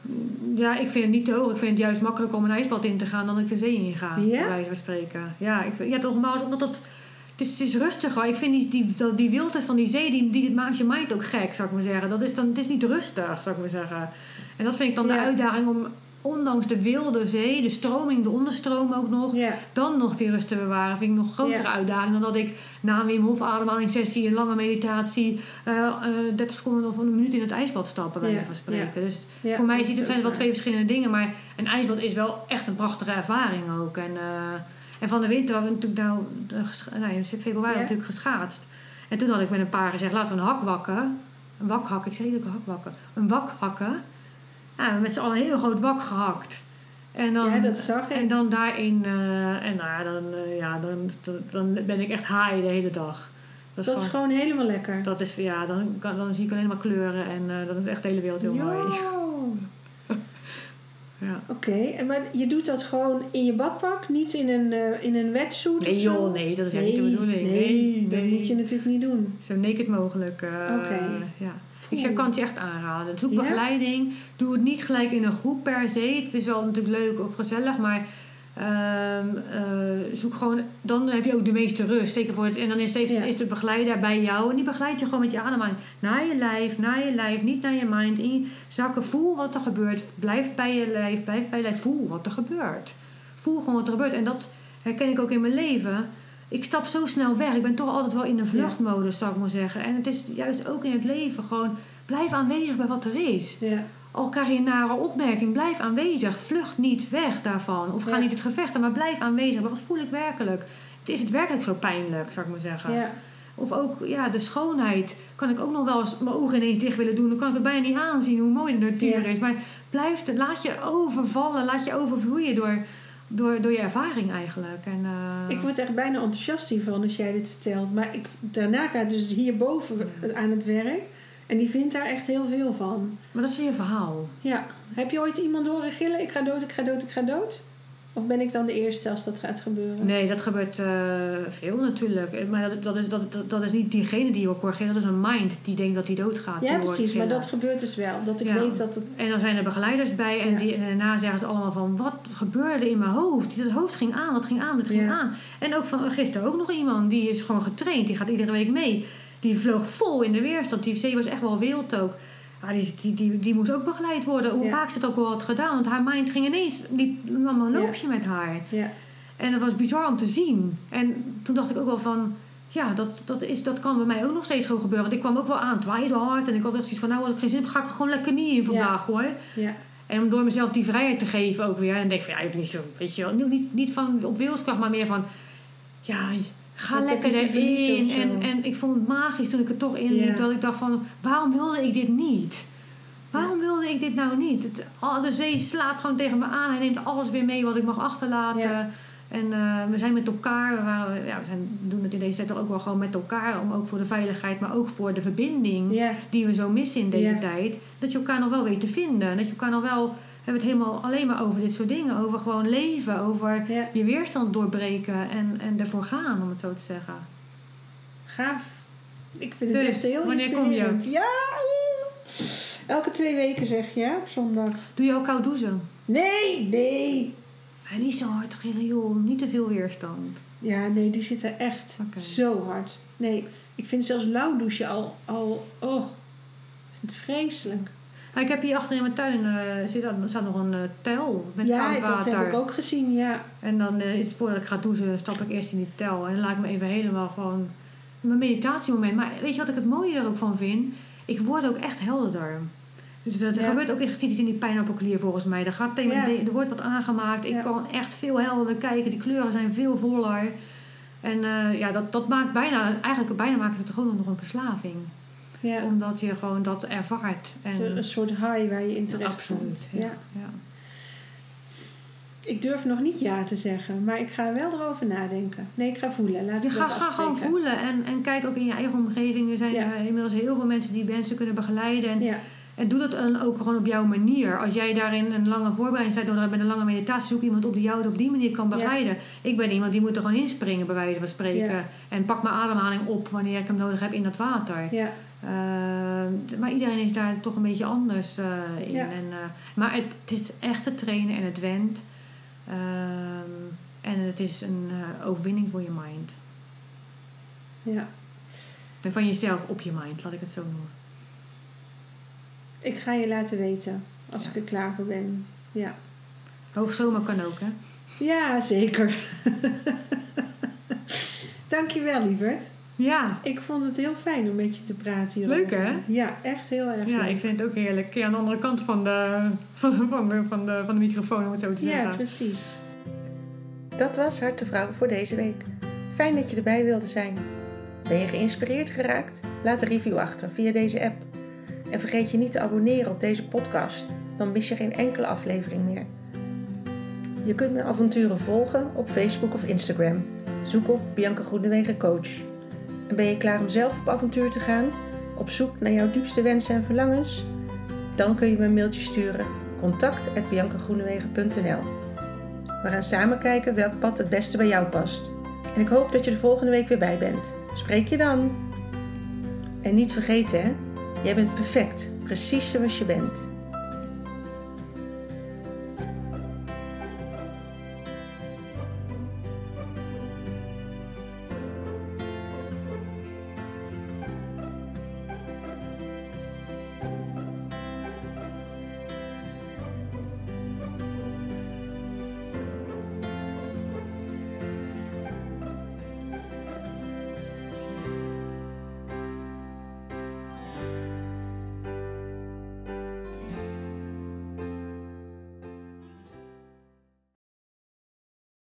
ja, ik vind het niet te hoog. Ik vind het juist makkelijker om een ijsbad in te gaan dan ik de zee in ga. Ja? Bij wijze van spreken. Ja, ik, ja nogmaals, omdat dat... Het is, het is rustiger. Ik vind die, die, dat, die wildheid van die zee, die, die maakt je mind ook gek, zou ik maar zeggen. Dat is dan, het is niet rustig, zou ik maar zeggen. En dat vind ik dan de uitdaging om, ondanks de wilde zee, de stroming, de onderstroom ook nog, dan nog die rust te bewaren. Vind ik nog grotere uitdaging dan dat ik na een Wim Hof ademhalingssessie, een lange meditatie, eh eh, 30 seconden of een minuut in het ijsbad stappen, bij van spreken. Dus voor mij ziet het, zijn wel twee verschillende dingen, maar een ijsbad is wel echt een prachtige ervaring ook. En, eh, en van de winter hadden we natuurlijk nou, eh, nou, in februari natuurlijk geschaatst. En toen had ik met een paar gezegd, laten we een hak wakken. Een wak hakken, ik zei ook een hak wakken. Een wak hakken. Ja, met z'n allen een heel groot wak gehakt. En dan, Ja, dat zag ik. En dan daarin, eh, en nou dan, eh, ja, dan, dan, ben ik echt high de hele dag. Dat is Dat is gewoon, helemaal lekker. dat is, ja, dan, kan, dan zie ik alleen maar kleuren en eh, dan is echt de hele wereld heel mooi. Ja. Oké, en maar je doet dat gewoon in je badpak, niet in een, in een wetsuit Nee joh, nee, dat is echt nee, niet de bedoeling. Nee, Nee, dat moet je natuurlijk niet doen. Zo naked mogelijk. Oké. ja. Ik zou, kan het je echt aanraden. Zoek begeleiding. Doe het niet gelijk in een groep per se. Het is wel natuurlijk leuk of gezellig, maar ehm, eh, zoek gewoon. Dan heb je ook de meeste rust. Zeker voor het. En dan is, Ja. is de begeleider bij jou. En die begeleidt je gewoon met je ademhaling. Naar je lijf, naar je lijf, niet naar je mind. In je zakken. Voel wat er gebeurt. Blijf bij je lijf, blijf bij je lijf. Voel wat er gebeurt. Voel gewoon wat er gebeurt. En dat herken ik ook in mijn leven. Ik stap zo snel weg. Ik ben toch altijd wel in een vluchtmodus, zou ik maar zeggen. En het is juist ook in het leven gewoon... Blijf aanwezig bij wat er is. Ja, Al krijg je een nare opmerking, blijf aanwezig. Vlucht niet weg daarvan. Of ga Ja. niet het gevecht aan, maar blijf aanwezig. Maar wat voel ik werkelijk? Het is het werkelijk zo pijnlijk, zou ik maar zeggen. ja, Of ook ja, de schoonheid. Kan ik ook nog wel eens mijn ogen ineens dicht willen doen. Dan kan ik het bijna niet aanzien hoe mooi de natuur Ja. is. Maar blijf, het- laat je overvallen. Laat je overvloeien door, door, door je ervaring eigenlijk. En, eh, ik word echt bijna enthousiast hiervan als jij dit vertelt. Maar ik, daarna gaat dus hierboven aan het werk. En die vindt daar echt heel veel van. Maar dat is je verhaal. Ja. Heb je ooit iemand horen gillen? Ik ga dood, ik ga dood, ik ga dood? Of ben ik dan de eerste als dat gaat gebeuren? Nee, dat gebeurt uh, veel natuurlijk. Maar dat, dat, is, dat, dat, is niet diegene die je corrigeert. Dat is een mind die denkt dat hij doodgaat. Ja, precies. Maar dat gebeurt dus wel. Dat ik weet dat het... En dan zijn er begeleiders bij. En, die, en daarna zeggen ze allemaal van... Wat gebeurde in mijn hoofd? Dat hoofd ging aan, dat ging aan, dat ging aan. En ook van gisteren ook nog iemand. Die is gewoon getraind. Die gaat iedere week mee. Die vloog vol in de weerstand. Die was echt wel wild ook. Ja, die, die, die, die moest ook begeleid worden. Hoe vaak ze het ook wel had gedaan. Want haar mind ging ineens... Die nam een loopje met haar. Ja. En dat was bizar om te zien. En toen dacht ik ook wel van... Ja, dat, dat, is, dat kan bij mij ook nog steeds gewoon gebeuren. Want ik kwam ook wel aan, het waaide hard. En ik had echt zoiets van... Nou, als ik geen zin heb, ga ik er gewoon lekker niet in vandaag hoor. Ja. En om door mezelf die vrijheid te geven ook weer. En denk van, ja, niet zo, weet je wel. Niet, niet van op wilskracht, maar meer van... Ja, ga lekker erin. En, en ik vond het magisch toen ik er toch in liep. Dat ik dacht van, waarom wilde ik dit niet? Waarom wilde ik dit nou niet? Het, de zee slaat gewoon tegen me aan. Hij neemt alles weer mee wat ik mag achterlaten. En uh, we zijn met elkaar. We, waren, ja, we zijn, doen het in deze tijd ook wel gewoon met elkaar. Om ook voor de veiligheid, maar ook voor de verbinding die we zo missen in deze tijd. Dat je elkaar nog wel weet te vinden. Dat je elkaar nog wel. Hebben het helemaal alleen maar over dit soort dingen. Over gewoon leven. Over je weerstand doorbreken. En, en ervoor gaan, om het zo te zeggen. Gaaf. Ik vind het dus, echt heel wanneer kom je? Ja! Elke twee weken zeg je, op zondag. Doe je ook koud douchen? Nee, nee. En niet zo hard gillen, joh. Niet te veel weerstand. Ja, nee, die zitten echt zo hard. Nee, ik vind zelfs lauw douchen al, al oh, ik vind het vreselijk. Nou, ik heb hier achter in mijn tuin uh, zit, staat nog een uh, tel met ja, koud water. Ja, dat heb ik ook gezien, ja. En dan uh, is het voordat ik ga douchen, stap ik eerst in die tel. En dan laat ik me even helemaal gewoon... Mijn meditatiemoment. Maar weet je wat ik het mooie er ook van vind? Ik word ook echt helderder. Dus er gebeurt ook echt iets in die pijnappelklier volgens mij. Er, gaat ja. er wordt wat aangemaakt. Ik kan echt veel helderder kijken. Die kleuren zijn veel voller. En ja, dat, dat maakt bijna, eigenlijk bijna maakt het gewoon nog een verslaving. Ja. Omdat je gewoon dat ervaart. En een soort high waar je in terecht Absoluut, ja. ja. Ik durf nog niet ja te zeggen, maar ik ga wel erover nadenken. Nee, ik ga voelen. Laat je ga, ga gewoon voelen en, en kijk ook in je eigen omgeving. Er zijn uh, inmiddels heel veel mensen die mensen kunnen begeleiden. En en doe dat dan ook gewoon op jouw manier. Als jij daarin een lange voorbereiding staat, door met een lange meditatie, zoek iemand op die jou op die manier kan begeleiden. Ik ben iemand die moet er gewoon inspringen, bij wijze van spreken. En pak mijn ademhaling op wanneer ik hem nodig heb in dat water. Ja. Uh, maar iedereen is daar toch een beetje anders uh, in. En, uh, maar het, het, is echt het trainen en het wendt. Ehm, en het is een overwinning voor je mind. Ja. En van jezelf op je mind, laat ik het zo noemen. Ik ga je laten weten als ik er klaar voor ben. Ja. Hoogzomer kan ook, hè? Ja, zeker. Dankjewel, lieverd. Ja. Ik vond het heel fijn om met je te praten hierover. Leuk, hè? Ja, echt heel erg Ja, ik vind het ook heerlijk. Ja, aan de andere kant van de, van, van, de, van, de, van de microfoon, om het zo te zeggen. Ja, precies. Dat was Hart de Vrouw voor deze week. Fijn dat je erbij wilde zijn. Ben je geïnspireerd geraakt? Laat een review achter via deze app. En vergeet je niet te abonneren op deze podcast, dan mis je geen enkele aflevering meer. Je kunt mijn avonturen volgen op Facebook of Instagram. Zoek op Bianca Groenewegen Coach. En ben je klaar om zelf op avontuur te gaan? Op zoek naar jouw diepste wensen en verlangens? Dan kun je me een mailtje sturen. contact.biancagroenewegen.nl We gaan samen kijken welk pad het beste bij jou past. En ik hoop dat je de volgende week weer bij bent. Spreek je dan! En niet vergeten hè? Jij bent perfect, precies zoals je bent.